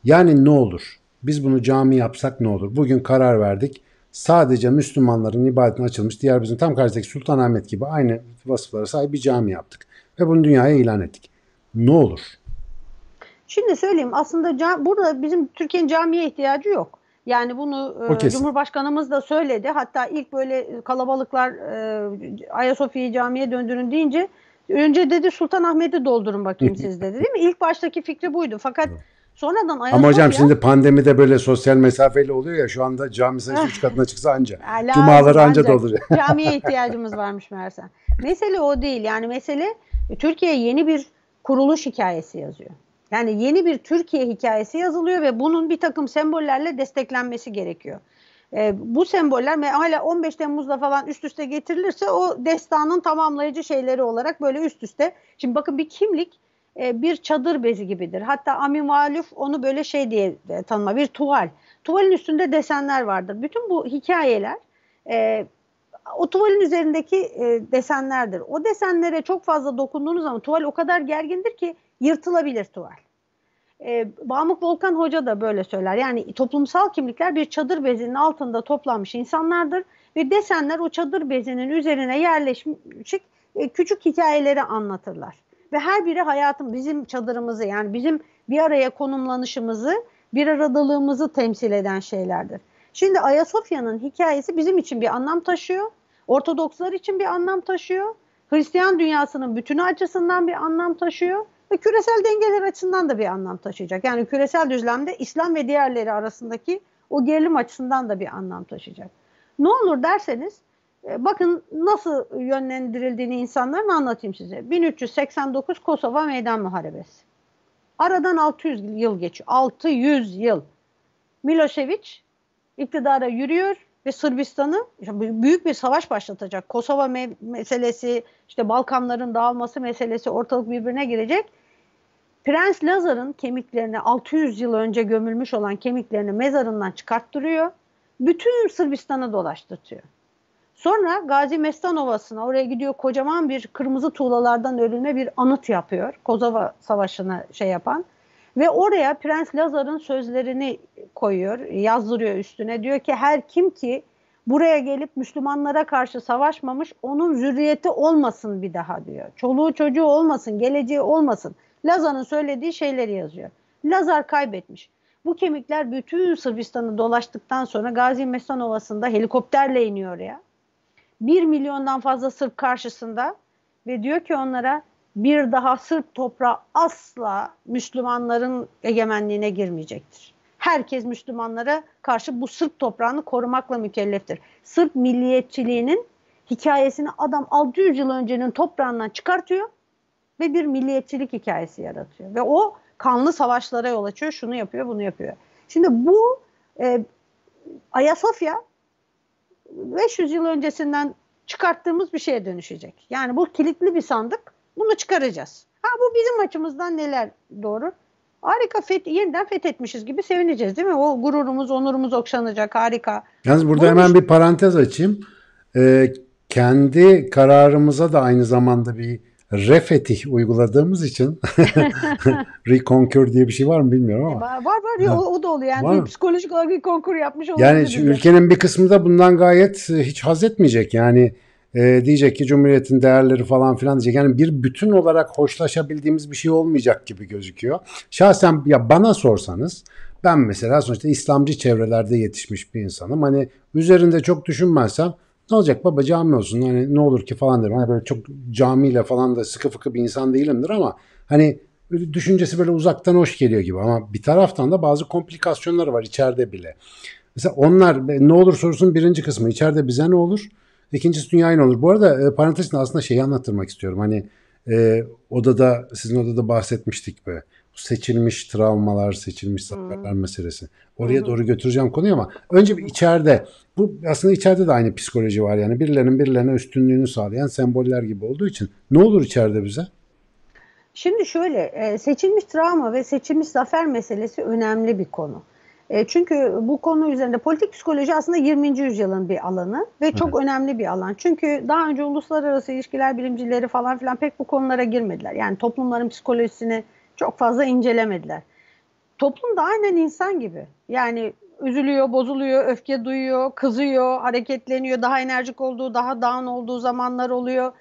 Yani ne olur? Biz bunu cami yapsak ne olur? Bugün karar verdik. Sadece Müslümanların ibadetine açılmış diğer bizim tam karşıdaki Sultanahmet gibi aynı vasıflara sahip bir cami yaptık. Ve bunu dünyaya ilan ettik ne olur? Şimdi söyleyeyim aslında burada bizim Türkiye'nin camiye ihtiyacı yok. Yani bunu e, Cumhurbaşkanımız da söyledi. Hatta ilk böyle kalabalıklar e, Ayasofya'yı camiye döndürün deyince önce dedi Sultan Ahmet'i doldurun bakayım siz dedi değil mi? İlk baştaki fikri buydu. Fakat sonradan Ayasofya... Ama hocam şimdi pandemide böyle sosyal mesafeli oluyor ya şu anda cami sayısı 3 katına çıksa anca. Cumaları anca dolduruyor. Camiye ihtiyacımız varmış meğerse. Mesele o değil. Yani mesele Türkiye yeni bir kuruluş hikayesi yazıyor. Yani yeni bir Türkiye hikayesi yazılıyor ve bunun bir takım sembollerle desteklenmesi gerekiyor. E, bu semboller hala 15 Temmuz'da falan üst üste getirilirse o destanın tamamlayıcı şeyleri olarak böyle üst üste. Şimdi bakın bir kimlik e, bir çadır bezi gibidir. Hatta Amin Valuf onu böyle şey diye tanıma bir tuval. Tuvalin üstünde desenler vardır. Bütün bu hikayeler e, o tuvalin üzerindeki e, desenlerdir. O desenlere çok fazla dokunduğunuz zaman tuval o kadar gergindir ki yırtılabilir tuval. E, Bamuk Volkan Hoca da böyle söyler. Yani toplumsal kimlikler bir çadır bezinin altında toplanmış insanlardır ve desenler o çadır bezinin üzerine yerleşmiş e, küçük hikayeleri anlatırlar. Ve her biri hayatım bizim çadırımızı yani bizim bir araya konumlanışımızı, bir aradalığımızı temsil eden şeylerdir. Şimdi Ayasofya'nın hikayesi bizim için bir anlam taşıyor. Ortodokslar için bir anlam taşıyor. Hristiyan dünyasının bütünü açısından bir anlam taşıyor ve küresel dengeler açısından da bir anlam taşıyacak. Yani küresel düzlemde İslam ve diğerleri arasındaki o gerilim açısından da bir anlam taşıyacak. Ne olur derseniz e, bakın nasıl yönlendirildiğini insanların anlatayım size. 1389 Kosova Meydan Muharebesi. Aradan 600 yıl geçiyor. 600 yıl. Milosevic iktidara yürüyor ve Sırbistan'ı büyük bir savaş başlatacak. Kosova me- meselesi, işte Balkanların dağılması meselesi ortalık birbirine girecek. Prens Lazar'ın kemiklerini 600 yıl önce gömülmüş olan kemiklerini mezarından çıkarttırıyor. Bütün Sırbistan'ı dolaştırtıyor. Sonra Gazi Mestan Ovası'na oraya gidiyor kocaman bir kırmızı tuğlalardan örülme bir anıt yapıyor. Kozova Savaşı'na şey yapan. Ve oraya Prens Lazar'ın sözlerini koyuyor, yazdırıyor üstüne. Diyor ki her kim ki buraya gelip Müslümanlara karşı savaşmamış onun zürriyeti olmasın bir daha diyor. Çoluğu çocuğu olmasın, geleceği olmasın. Lazar'ın söylediği şeyleri yazıyor. Lazar kaybetmiş. Bu kemikler bütün Sırbistan'ı dolaştıktan sonra Gazi Mestan Ovası'nda helikopterle iniyor oraya. Bir milyondan fazla Sırp karşısında ve diyor ki onlara bir daha Sırp toprağı asla Müslümanların egemenliğine girmeyecektir. Herkes Müslümanlara karşı bu Sırp toprağını korumakla mükelleftir. Sırp milliyetçiliğinin hikayesini adam 600 yıl öncenin toprağından çıkartıyor ve bir milliyetçilik hikayesi yaratıyor. Ve o kanlı savaşlara yol açıyor, şunu yapıyor, bunu yapıyor. Şimdi bu e, Ayasofya 500 yıl öncesinden çıkarttığımız bir şeye dönüşecek. Yani bu kilitli bir sandık, bunu çıkaracağız. Ha bu bizim açımızdan neler doğru? Harika feth, yeniden fethetmişiz gibi sevineceğiz değil mi? O gururumuz, onurumuz okşanacak harika. Yalnız burada Bunun hemen bir parantez açayım. Ee, kendi kararımıza da aynı zamanda bir refetih uyguladığımız için reconquer diye bir şey var mı bilmiyorum ama. Var var, var ya, o, o da oluyor. Yani var psikolojik olarak reconquer yapmış olabilir. Yani ülkenin bir kısmı da bundan gayet e, hiç haz etmeyecek. Yani e, diyecek ki Cumhuriyet'in değerleri falan filan diyecek. Yani bir bütün olarak hoşlaşabildiğimiz bir şey olmayacak gibi gözüküyor. Şahsen ya bana sorsanız ben mesela sonuçta İslamcı çevrelerde yetişmiş bir insanım. Hani üzerinde çok düşünmezsem ne olacak baba cami olsun hani ne olur ki falan derim. Hani böyle çok camiyle falan da sıkı fıkı bir insan değilimdir ama hani düşüncesi böyle uzaktan hoş geliyor gibi ama bir taraftan da bazı komplikasyonları var içeride bile. Mesela onlar ne olur sorusun birinci kısmı içeride bize ne olur? İkincisi dünyaya ne olur? Bu arada e, parantez aslında şeyi anlattırmak istiyorum. Hani e, odada sizin odada bahsetmiştik be seçilmiş travmalar, seçilmiş zaferler hmm. meselesi. Oraya hmm. doğru götüreceğim konuyu ama önce bir içeride bu aslında içeride de aynı psikoloji var yani birilerinin birilerine üstünlüğünü sağlayan semboller gibi olduğu için ne olur içeride bize? Şimdi şöyle e, seçilmiş travma ve seçilmiş zafer meselesi önemli bir konu. E, çünkü bu konu üzerinde politik psikoloji aslında 20. yüzyılın bir alanı ve çok evet. önemli bir alan. Çünkü daha önce uluslararası ilişkiler bilimcileri falan filan pek bu konulara girmediler. Yani toplumların psikolojisini çok fazla incelemediler. Toplum da aynen insan gibi. Yani üzülüyor, bozuluyor, öfke duyuyor, kızıyor, hareketleniyor, daha enerjik olduğu, daha down olduğu zamanlar oluyor.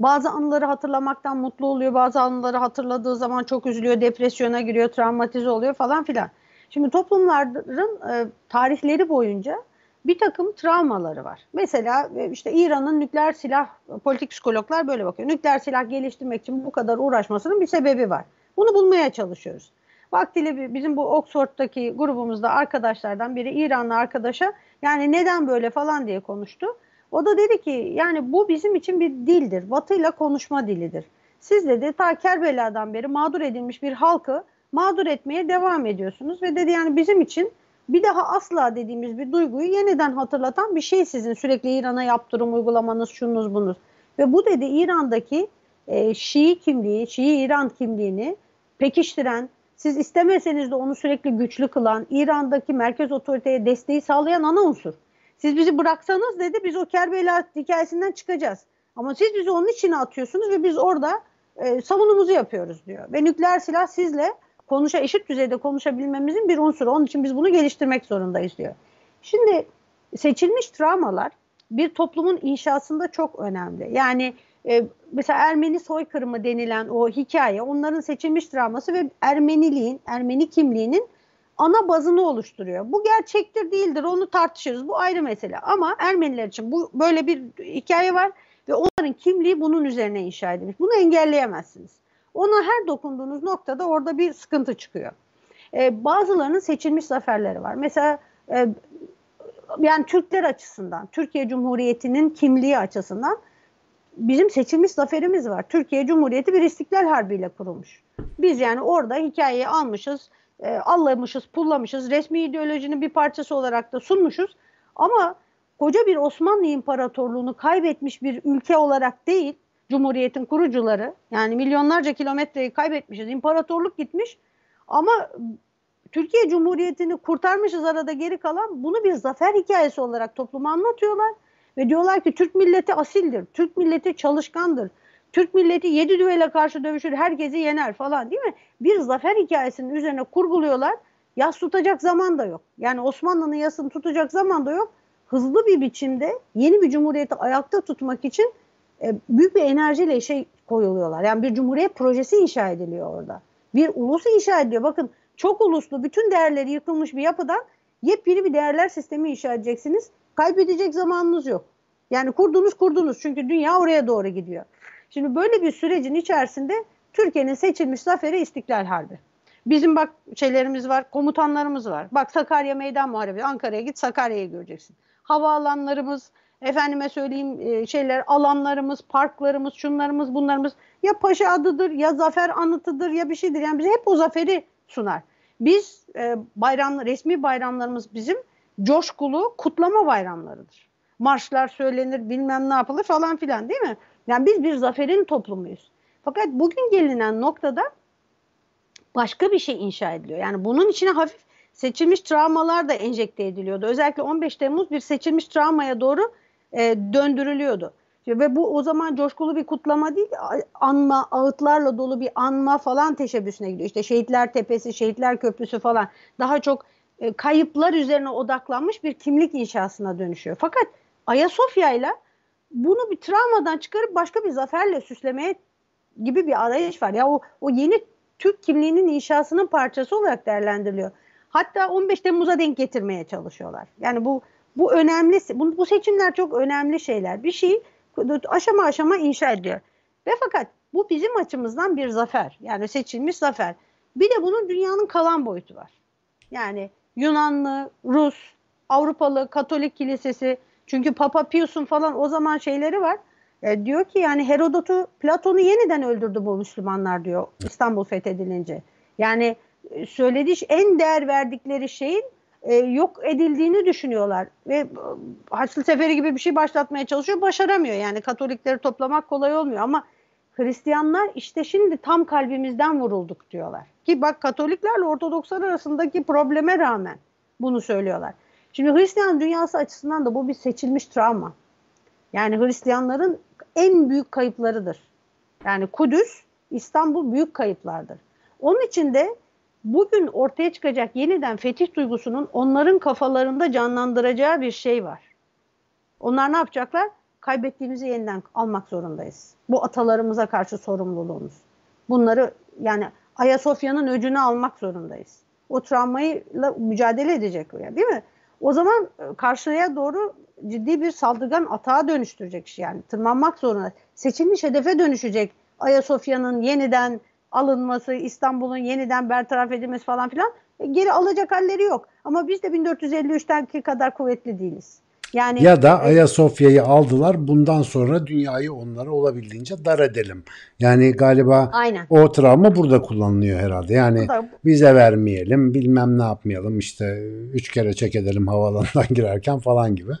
Bazı anıları hatırlamaktan mutlu oluyor, bazı anıları hatırladığı zaman çok üzülüyor, depresyona giriyor, travmatize oluyor falan filan. Şimdi toplumların e, tarihleri boyunca bir takım travmaları var. Mesela e, işte İran'ın nükleer silah, politik psikologlar böyle bakıyor. Nükleer silah geliştirmek için bu kadar uğraşmasının bir sebebi var. Bunu bulmaya çalışıyoruz. Vaktiyle bizim bu Oxford'daki grubumuzda arkadaşlardan biri İranlı arkadaşa yani neden böyle falan diye konuştu. O da dedi ki yani bu bizim için bir dildir. Batıyla konuşma dilidir. Siz dedi ta Kerbela'dan beri mağdur edilmiş bir halkı mağdur etmeye devam ediyorsunuz ve dedi yani bizim için bir daha asla dediğimiz bir duyguyu yeniden hatırlatan bir şey sizin sürekli İran'a yaptırım uygulamanız, şunuz bunuz. Ve bu dedi İran'daki e, Şii kimliği, Şii İran kimliğini pekiştiren, siz istemeseniz de onu sürekli güçlü kılan, İran'daki merkez otoriteye desteği sağlayan ana unsur. Siz bizi bıraksanız dedi biz o Kerbela hikayesinden çıkacağız. Ama siz bizi onun içine atıyorsunuz ve biz orada e, savunumuzu yapıyoruz diyor. Ve nükleer silah sizle konuşa eşit düzeyde konuşabilmemizin bir unsuru. Onun için biz bunu geliştirmek zorundayız diyor. Şimdi seçilmiş travmalar bir toplumun inşasında çok önemli. Yani e, mesela Ermeni soykırımı denilen o hikaye onların seçilmiş travması ve Ermeniliğin, Ermeni kimliğinin ana bazını oluşturuyor. Bu gerçektir değildir onu tartışırız. Bu ayrı mesele. Ama Ermeniler için bu böyle bir hikaye var ve onların kimliği bunun üzerine inşa edilmiş. Bunu engelleyemezsiniz. Ona her dokunduğunuz noktada orada bir sıkıntı çıkıyor. Ee, bazılarının seçilmiş zaferleri var. Mesela e, yani Türkler açısından, Türkiye Cumhuriyeti'nin kimliği açısından bizim seçilmiş zaferimiz var. Türkiye Cumhuriyeti bir istiklal harbiyle kurulmuş. Biz yani orada hikayeyi almışız, e, allamışız, pullamışız, resmi ideolojinin bir parçası olarak da sunmuşuz. Ama koca bir Osmanlı İmparatorluğunu kaybetmiş bir ülke olarak değil, Cumhuriyet'in kurucuları yani milyonlarca kilometreyi kaybetmişiz, imparatorluk gitmiş ama Türkiye Cumhuriyeti'ni kurtarmışız arada geri kalan bunu bir zafer hikayesi olarak topluma anlatıyorlar. Ve diyorlar ki Türk milleti asildir, Türk milleti çalışkandır, Türk milleti yedi düvele karşı dövüşür, herkesi yener falan değil mi? Bir zafer hikayesinin üzerine kurguluyorlar. Yas tutacak zaman da yok. Yani Osmanlı'nın yasını tutacak zaman da yok. Hızlı bir biçimde yeni bir cumhuriyeti ayakta tutmak için büyük bir enerjiyle şey koyuluyorlar. Yani bir cumhuriyet projesi inşa ediliyor orada. Bir ulus inşa ediliyor. Bakın çok uluslu, bütün değerleri yıkılmış bir yapıdan yepyeni bir değerler sistemi inşa edeceksiniz. Kaybedecek zamanınız yok. Yani kurdunuz kurdunuz çünkü dünya oraya doğru gidiyor. Şimdi böyle bir sürecin içerisinde Türkiye'nin seçilmiş zaferi İstiklal Harbi. Bizim bak şeylerimiz var, komutanlarımız var. Bak Sakarya Meydan Muharebesi, Ankara'ya git Sakarya'yı göreceksin. Havaalanlarımız, efendime söyleyeyim e, şeyler, alanlarımız, parklarımız, şunlarımız, bunlarımız ya paşa adıdır, ya zafer anıtıdır, ya bir şeydir. Yani bize hep o zaferi sunar. Biz e, bayram, resmi bayramlarımız bizim coşkulu kutlama bayramlarıdır. Marşlar söylenir, bilmem ne yapılır falan filan değil mi? Yani biz bir zaferin toplumuyuz. Fakat bugün gelinen noktada başka bir şey inşa ediliyor. Yani bunun içine hafif seçilmiş travmalar da enjekte ediliyordu. Özellikle 15 Temmuz bir seçilmiş travmaya doğru e, döndürülüyordu. Ve bu o zaman coşkulu bir kutlama değil, anma, ağıtlarla dolu bir anma falan teşebbüsüne gidiyor. İşte Şehitler Tepesi, Şehitler Köprüsü falan daha çok e, kayıplar üzerine odaklanmış bir kimlik inşasına dönüşüyor. Fakat Ayasofya ile bunu bir travmadan çıkarıp başka bir zaferle süslemeye gibi bir arayış var. Ya o, o yeni Türk kimliğinin inşasının parçası olarak değerlendiriliyor. Hatta 15 Temmuz'a denk getirmeye çalışıyorlar. Yani bu bu önemli, bu, bu seçimler çok önemli şeyler. Bir şey aşama aşama inşa ediyor. Ve fakat bu bizim açımızdan bir zafer. Yani seçilmiş zafer. Bir de bunun dünyanın kalan boyutu var. Yani Yunanlı, Rus, Avrupalı, Katolik kilisesi. Çünkü Papa Pius'un falan o zaman şeyleri var. E, diyor ki yani Herodot'u, Platon'u yeniden öldürdü bu Müslümanlar diyor İstanbul fethedilince. Yani e, söylediği en değer verdikleri şeyin e, yok edildiğini düşünüyorlar ve e, Haçlı Seferi gibi bir şey başlatmaya çalışıyor başaramıyor yani Katolikleri toplamak kolay olmuyor ama Hristiyanlar işte şimdi tam kalbimizden vurulduk diyorlar ki bak Katoliklerle Ortodokslar arasındaki probleme rağmen bunu söylüyorlar. Şimdi Hristiyan dünyası açısından da bu bir seçilmiş travma. Yani Hristiyanların en büyük kayıplarıdır. Yani Kudüs, İstanbul büyük kayıplardır. Onun için de bugün ortaya çıkacak yeniden fetih duygusunun onların kafalarında canlandıracağı bir şey var. Onlar ne yapacaklar? kaybettiğimizi yeniden almak zorundayız. Bu atalarımıza karşı sorumluluğumuz. Bunları yani Ayasofya'nın öcünü almak zorundayız. O travmayla mücadele edecek yani değil mi? O zaman e, karşıya doğru ciddi bir saldırgan atağa dönüştürecek yani tırmanmak zorunda. Seçilmiş hedefe dönüşecek Ayasofya'nın yeniden alınması, İstanbul'un yeniden bertaraf edilmesi falan filan e, geri alacak halleri yok. Ama biz de 1453'ten kadar kuvvetli değiliz. Yani ya da Ayasofya'yı aldılar. Bundan sonra dünyayı onlara olabildiğince dar edelim. Yani galiba Aynen. o travma burada kullanılıyor herhalde. Yani da, bize vermeyelim, bilmem ne yapmayalım. işte üç kere çek edelim havalandan girerken falan gibi.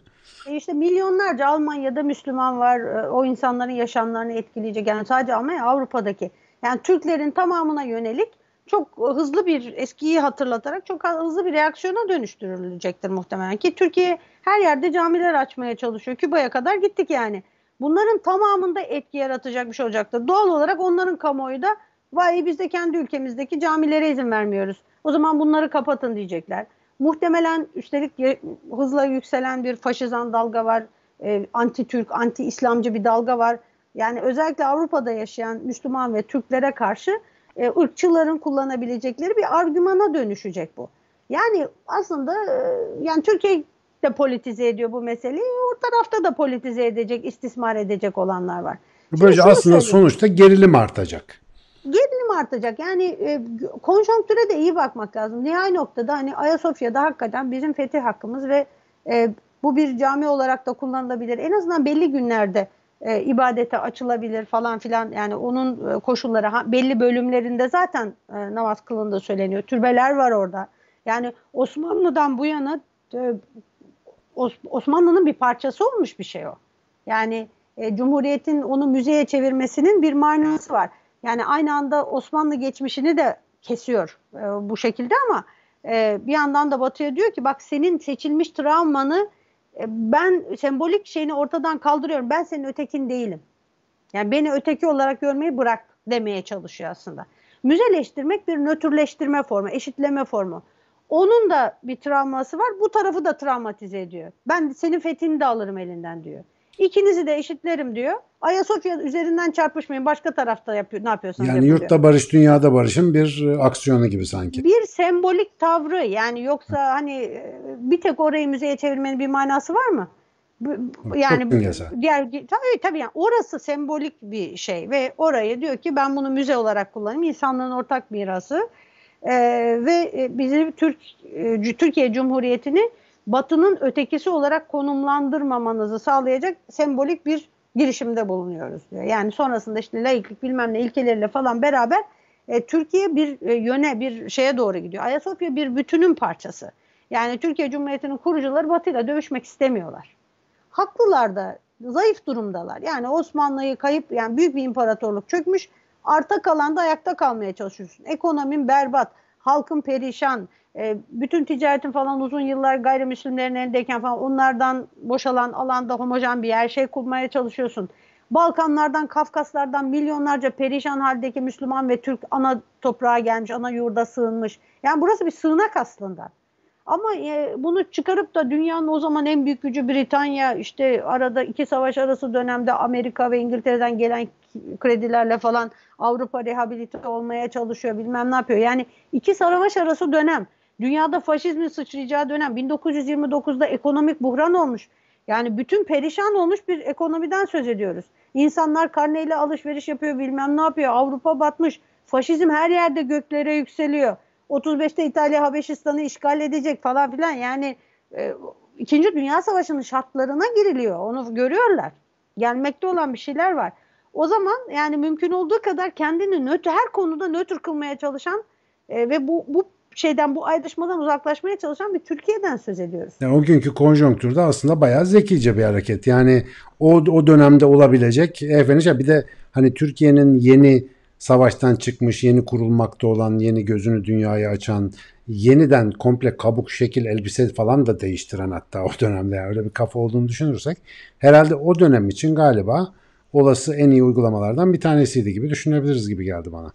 E işte milyonlarca Almanya'da Müslüman var. E, o insanların yaşamlarını etkileyecek. Yani sadece Almanya, Avrupa'daki. Yani Türklerin tamamına yönelik çok hızlı bir eskiyi hatırlatarak çok hızlı bir reaksiyona dönüştürülecektir muhtemelen ki Türkiye her yerde camiler açmaya çalışıyor. Küba'ya kadar gittik yani. Bunların tamamında etki yaratacak bir şey olacaktır. Doğal olarak onların kamuoyu da vay biz de kendi ülkemizdeki camilere izin vermiyoruz. O zaman bunları kapatın diyecekler. Muhtemelen üstelik hızla yükselen bir faşizan dalga var. E, anti-Türk, anti-İslamcı bir dalga var. Yani özellikle Avrupa'da yaşayan Müslüman ve Türklere karşı e, ırkçıların kullanabilecekleri bir argümana dönüşecek bu. Yani aslında e, yani Türkiye de politize ediyor bu meseleyi. O tarafta da politize edecek, istismar edecek olanlar var. Böylece aslında sonuçta gerilim artacak. Gerilim artacak. Yani e, konjonktüre de iyi bakmak lazım. Nihai noktada hani Ayasofya'da hakikaten bizim fetih hakkımız ve e, bu bir cami olarak da kullanılabilir. En azından belli günlerde e, ibadete açılabilir falan filan yani onun e, koşulları ha, belli bölümlerinde zaten e, namaz kılındığı söyleniyor. Türbeler var orada. Yani Osmanlı'dan bu yana e, Osmanlı'nın bir parçası olmuş bir şey o. Yani e, Cumhuriyet'in onu müzeye çevirmesinin bir manası var. Yani aynı anda Osmanlı geçmişini de kesiyor e, bu şekilde ama e, bir yandan da Batı'ya diyor ki bak senin seçilmiş travmanı ben sembolik şeyini ortadan kaldırıyorum. Ben senin ötekin değilim. Yani beni öteki olarak görmeyi bırak demeye çalışıyor aslında. Müzeleştirmek bir nötrleştirme formu, eşitleme formu. Onun da bir travması var. Bu tarafı da travmatize ediyor. Ben senin fethini de alırım elinden diyor. İkinizi de eşitlerim diyor. Ayasofya üzerinden çarpışmayın. Başka tarafta yapıyor. Ne yapıyorsanız Yani yapın yurtta barış, dünyada barışın bir e, aksiyonu gibi sanki. Bir sembolik tavrı yani yoksa hani e, bir tek orayı müzeye çevirmenin bir manası var mı? Yani diğer tabii tabii yani orası sembolik bir şey ve orayı diyor ki ben bunu müze olarak kullanayım. İnsanlığın ortak mirası. Ee, ve e, bizim Türk Türkiye Cumhuriyeti'ni Batı'nın ötekisi olarak konumlandırmamanızı sağlayacak sembolik bir girişimde bulunuyoruz diyor. Yani sonrasında işte laiklik bilmem ne ilkeleriyle falan beraber e, Türkiye bir e, yöne bir şeye doğru gidiyor. Ayasofya bir bütünün parçası. Yani Türkiye Cumhuriyeti'nin kurucuları Batı'yla dövüşmek istemiyorlar. Haklılar da zayıf durumdalar. Yani Osmanlı'yı kayıp yani büyük bir imparatorluk çökmüş. Arta kalan da ayakta kalmaya çalışıyorsun. Ekonomin berbat, halkın perişan, e, bütün ticaretin falan uzun yıllar gayrimüslimlerin elindeyken falan onlardan boşalan alanda homojen bir yer şey kurmaya çalışıyorsun. Balkanlardan, Kafkaslardan milyonlarca perişan haldeki Müslüman ve Türk ana toprağa gelmiş, ana yurda sığınmış. Yani burası bir sığınak aslında. Ama e, bunu çıkarıp da dünyanın o zaman en büyük gücü Britanya, işte arada iki savaş arası dönemde Amerika ve İngiltere'den gelen kredilerle falan Avrupa rehabilite olmaya çalışıyor, bilmem ne yapıyor. Yani iki savaş arası dönem. Dünyada faşizmin sıçrayacağı dönem 1929'da ekonomik buhran olmuş. Yani bütün perişan olmuş bir ekonomiden söz ediyoruz. İnsanlar karneyle alışveriş yapıyor bilmem ne yapıyor. Avrupa batmış. Faşizm her yerde göklere yükseliyor. 35'te İtalya Habeşistan'ı işgal edecek falan filan. Yani e, İkinci Dünya Savaşı'nın şartlarına giriliyor. Onu görüyorlar. Gelmekte olan bir şeyler var. O zaman yani mümkün olduğu kadar kendini nötr, her konuda nötr kılmaya çalışan e, ve bu, bu şeyden bu ayrışmadan uzaklaşmaya çalışan bir Türkiye'den söz ediyoruz. Yani o günkü konjonktürde aslında bayağı zekice bir hareket. Yani o o dönemde olabilecek efendim bir de hani Türkiye'nin yeni savaştan çıkmış, yeni kurulmakta olan, yeni gözünü dünyaya açan, yeniden komple kabuk şekil elbise falan da değiştiren hatta o dönemde yani öyle bir kafa olduğunu düşünürsek herhalde o dönem için galiba olası en iyi uygulamalardan bir tanesiydi gibi düşünebiliriz gibi geldi bana.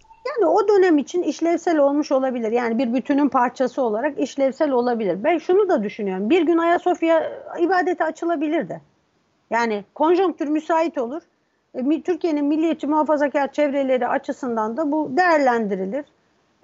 Dönem için işlevsel olmuş olabilir. Yani bir bütünün parçası olarak işlevsel olabilir. Ben şunu da düşünüyorum. Bir gün Ayasofya ibadete açılabilirdi. Yani konjonktür müsait olur. E, Türkiye'nin milliyetçi muhafazakar çevreleri açısından da bu değerlendirilir.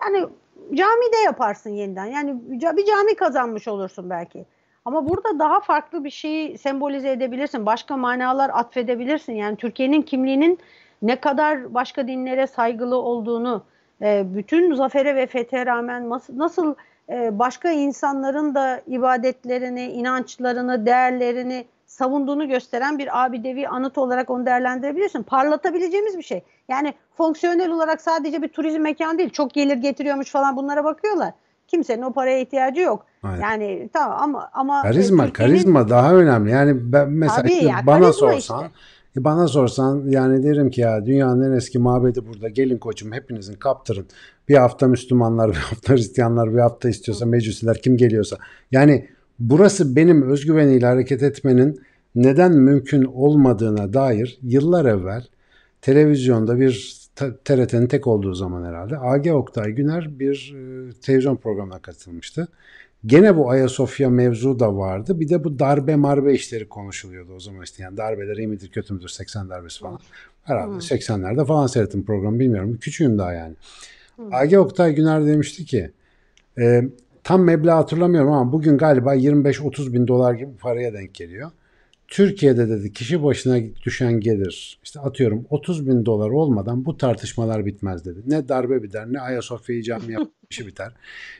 Yani camide yaparsın yeniden. Yani bir cami kazanmış olursun belki. Ama burada daha farklı bir şeyi sembolize edebilirsin. Başka manalar atfedebilirsin. Yani Türkiye'nin kimliğinin ne kadar başka dinlere saygılı olduğunu, e, bütün zafere ve fethe rağmen nasıl e, başka insanların da ibadetlerini, inançlarını, değerlerini savunduğunu gösteren bir abidevi anıt olarak onu değerlendirebilirsin. Parlatabileceğimiz bir şey. Yani fonksiyonel olarak sadece bir turizm mekanı değil. Çok gelir getiriyormuş falan bunlara bakıyorlar. Kimsenin o paraya ihtiyacı yok. Aynen. Yani tamam ama ama karizma karizma daha önemli. Yani ben mesela Tabii ya, bana sorsan işte. E, bana sorsan yani derim ki ya dünyanın en eski mabedi burada. Gelin koçum hepinizin kaptırın. Bir hafta Müslümanlar, bir hafta Hristiyanlar, bir hafta istiyorsa Mecusiler kim geliyorsa. Yani burası benim özgüveniyle hareket etmenin neden mümkün olmadığına dair yıllar evvel televizyonda bir TRT'nin tek olduğu zaman herhalde AG Oktay Güner bir e, televizyon programına katılmıştı. Gene bu Ayasofya mevzu da vardı. Bir de bu darbe marbe işleri konuşuluyordu o zaman işte. Yani darbeler iyi midir kötü müdür 80 darbesi falan. Herhalde hmm. 80'lerde falan seyrettim programı bilmiyorum. Küçüğüm daha yani. Hmm. AG Oktay Güner demişti ki e, tam meblağ hatırlamıyorum ama bugün galiba 25-30 bin dolar gibi paraya denk geliyor. Türkiye'de dedi kişi başına düşen gelir işte atıyorum 30 bin dolar olmadan bu tartışmalar bitmez dedi. Ne darbe biter ne Ayasofya'yı cami yapışı biter.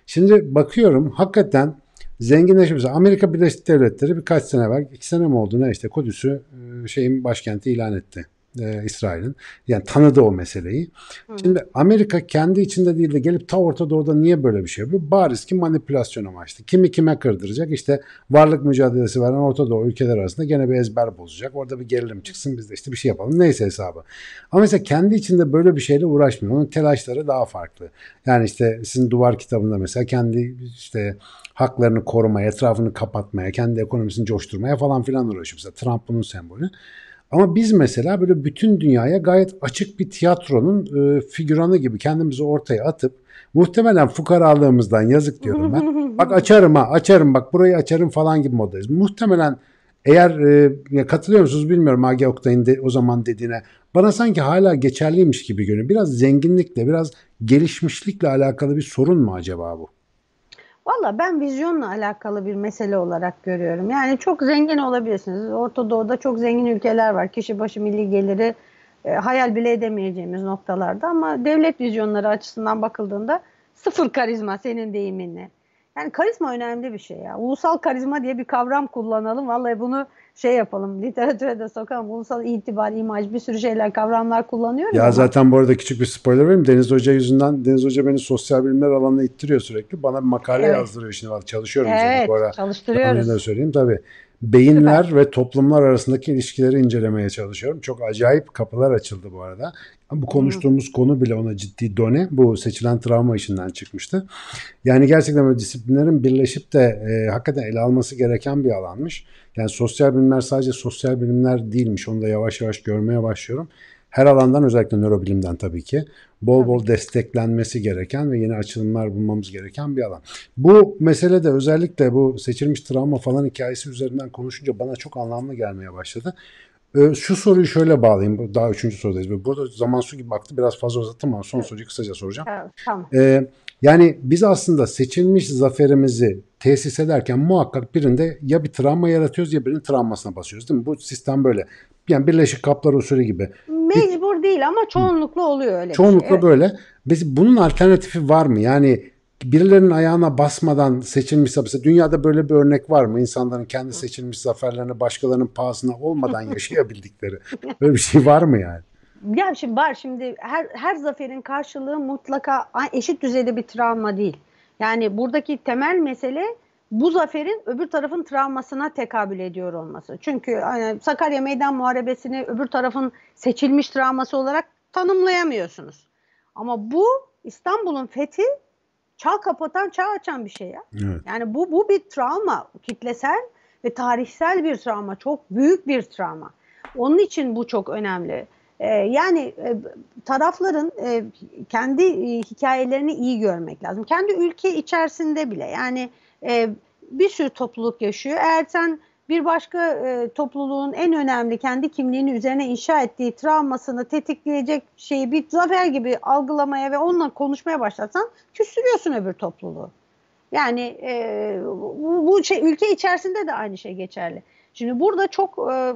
Şimdi bakıyorum hakikaten zenginleşmiş. Amerika Birleşik Devletleri birkaç sene evvel, iki sene mi oldu ne işte Kudüs'ü şeyin başkenti ilan etti e, İsrail'in. Yani tanıdı o meseleyi. Hı. Şimdi Amerika kendi içinde değil de gelip ta Orta Doğu'da niye böyle bir şey yapıyor? Bariz ki manipülasyon amaçlı. Kimi kime kırdıracak? İşte varlık mücadelesi veren Orta Doğu ülkeler arasında gene bir ezber bozacak. Orada bir gerilim çıksın biz de işte bir şey yapalım. Neyse hesabı. Ama mesela kendi içinde böyle bir şeyle uğraşmıyor. Onun telaşları daha farklı. Yani işte sizin duvar kitabında mesela kendi işte haklarını korumaya, etrafını kapatmaya, kendi ekonomisini coşturmaya falan filan uğraşıyor. Mesela Trump bunun sembolü. Ama biz mesela böyle bütün dünyaya gayet açık bir tiyatronun e, figüranı gibi kendimizi ortaya atıp muhtemelen fukaralığımızdan yazık diyorum ben. bak açarım ha açarım bak burayı açarım falan gibi moddayız. Muhtemelen eğer e, katılıyor musunuz bilmiyorum Agi Oktay'ın de, o zaman dediğine. Bana sanki hala geçerliymiş gibi görünüyor. Biraz zenginlikle, biraz gelişmişlikle alakalı bir sorun mu acaba bu? Valla ben vizyonla alakalı bir mesele olarak görüyorum. Yani çok zengin olabilirsiniz. Orta Doğu'da çok zengin ülkeler var. Kişi başı milli geliri e, hayal bile edemeyeceğimiz noktalarda ama devlet vizyonları açısından bakıldığında sıfır karizma senin deyiminle. Yani karizma önemli bir şey ya. Ulusal karizma diye bir kavram kullanalım. Vallahi bunu şey yapalım, literatüre de sokalım. Ulusal itibar, imaj bir sürü şeyler, kavramlar kullanıyoruz. Ya ama. zaten bu arada küçük bir spoiler vereyim. Deniz Hoca yüzünden, Deniz Hoca beni sosyal bilimler alanına ittiriyor sürekli. Bana bir makale evet. yazdırıyor şimdi. Çalışıyorum evet, bu ara. çalıştırıyoruz. da söyleyeyim tabii. Beyinler Süper. ve toplumlar arasındaki ilişkileri incelemeye çalışıyorum. Çok acayip kapılar açıldı bu arada. Bu konuştuğumuz hmm. konu bile ona ciddi done. Bu seçilen travma işinden çıkmıştı. Yani gerçekten böyle disiplinlerin birleşip de e, hakikaten ele alması gereken bir alanmış. Yani sosyal bilimler sadece sosyal bilimler değilmiş. Onu da yavaş yavaş görmeye başlıyorum. Her alandan özellikle nörobilimden tabii ki bol bol desteklenmesi gereken ve yeni açılımlar bulmamız gereken bir alan. Bu mesele de özellikle bu seçilmiş travma falan hikayesi üzerinden konuşunca bana çok anlamlı gelmeye başladı. Ee, şu soruyu şöyle bağlayayım. Daha üçüncü sorudayız. Burada zaman su gibi baktı. Biraz fazla uzattım ama son soruyu kısaca soracağım. Evet, tamam. Ee, yani biz aslında seçilmiş zaferimizi tesis ederken muhakkak birinde ya bir travma yaratıyoruz ya birinin travmasına basıyoruz değil mi? Bu sistem böyle. Yani Birleşik Kaplar usulü gibi. Mecbur bir, değil ama çoğunlukla oluyor öyle. Çoğunlukla şey. evet. böyle. Biz bunun alternatifi var mı? Yani birilerinin ayağına basmadan seçilmiş zafer. Dünyada böyle bir örnek var mı? İnsanların kendi seçilmiş zaferlerini başkalarının pahasına olmadan yaşayabildikleri. Böyle bir şey var mı yani? Ya şimdi var şimdi her her zaferin karşılığı mutlaka eşit düzeyde bir travma değil. Yani buradaki temel mesele bu zaferin öbür tarafın travmasına tekabül ediyor olması. Çünkü yani Sakarya Meydan Muharebesi'ni öbür tarafın seçilmiş travması olarak tanımlayamıyorsunuz. Ama bu İstanbul'un fethi çağ kapatan, çağ açan bir şey ya. Evet. Yani bu bu bir travma, kitlesel ve tarihsel bir travma, çok büyük bir travma. Onun için bu çok önemli. Ee, yani e, tarafların e, kendi e, hikayelerini iyi görmek lazım. Kendi ülke içerisinde bile yani e, bir sürü topluluk yaşıyor. Eğer sen bir başka e, topluluğun en önemli kendi kimliğini üzerine inşa ettiği travmasını tetikleyecek şeyi bir zafer gibi algılamaya ve onunla konuşmaya başlatsan küstürüyorsun öbür topluluğu. Yani e, bu, bu şey, ülke içerisinde de aynı şey geçerli. Şimdi burada çok e,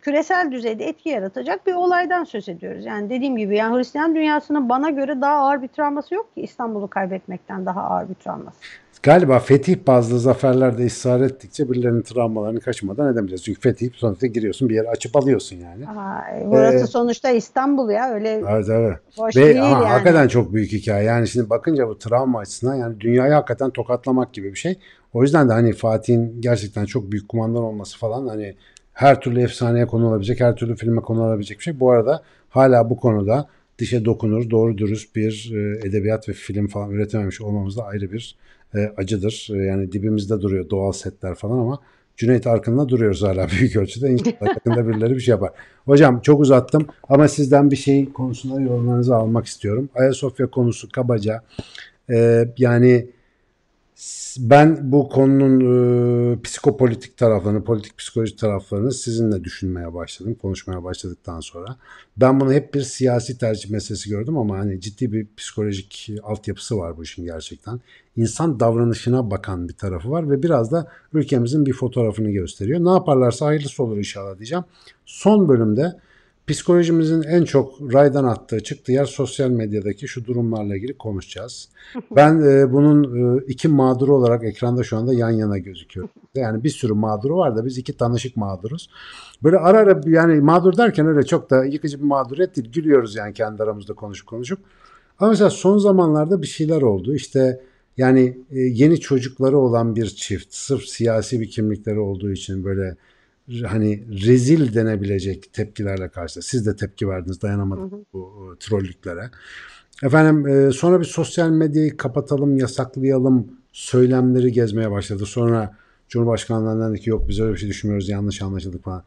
küresel düzeyde etki yaratacak bir olaydan söz ediyoruz. Yani dediğim gibi yani Hristiyan dünyasının bana göre daha ağır bir travması yok ki İstanbul'u kaybetmekten daha ağır bir travması. Galiba fetih bazlı zaferlerde ısrar ettikçe birilerinin travmalarını kaçırmadan edemeyeceğiz. Çünkü fetih sonuçta giriyorsun bir yere açıp alıyorsun yani. Aha, burası ee, sonuçta İstanbul ya öyle evet, evet. boş Ve, değil ama yani. Hakikaten çok büyük hikaye. Yani şimdi bakınca bu travma açısından yani dünyayı hakikaten tokatlamak gibi bir şey. O yüzden de hani Fatih'in gerçekten çok büyük kumandan olması falan hani her türlü efsaneye konu olabilecek, her türlü filme konu olabilecek bir şey. Bu arada hala bu konuda dişe dokunur, doğru dürüst bir e, edebiyat ve film falan üretememiş olmamız da ayrı bir e, acıdır. E, yani dibimizde duruyor doğal setler falan ama Cüneyt Arkın'la duruyoruz hala büyük ölçüde. İnşallah yakında birileri bir şey yapar. Hocam çok uzattım ama sizden bir şey konusunda yorumlarınızı almak istiyorum. Ayasofya konusu kabaca e, yani ben bu konunun e, psikopolitik taraflarını, politik psikoloji taraflarını sizinle düşünmeye başladım, konuşmaya başladıktan sonra. Ben bunu hep bir siyasi tercih meselesi gördüm ama hani ciddi bir psikolojik altyapısı var bu işin gerçekten. İnsan davranışına bakan bir tarafı var ve biraz da ülkemizin bir fotoğrafını gösteriyor. Ne yaparlarsa hayırlısı olur inşallah diyeceğim. Son bölümde Psikolojimizin en çok raydan attığı çıktığı yer sosyal medyadaki şu durumlarla ilgili konuşacağız. Ben e, bunun e, iki mağduru olarak ekranda şu anda yan yana gözüküyor. Yani bir sürü mağduru var da biz iki tanışık mağduruz. Böyle ara ara yani mağdur derken öyle çok da yıkıcı bir mağduriyet değil. Gülüyoruz yani kendi aramızda konuşup konuşup. Ama mesela son zamanlarda bir şeyler oldu. İşte yani e, yeni çocukları olan bir çift sırf siyasi bir kimlikleri olduğu için böyle hani rezil denebilecek tepkilerle karşı. Siz de tepki verdiniz dayanamadınız bu e, trollüklere. Efendim e, sonra bir sosyal medyayı kapatalım, yasaklayalım söylemleri gezmeye başladı. Sonra Cumhurbaşkanlığından dedi ki yok biz öyle bir şey düşünmüyoruz yanlış anlaşıldık falan.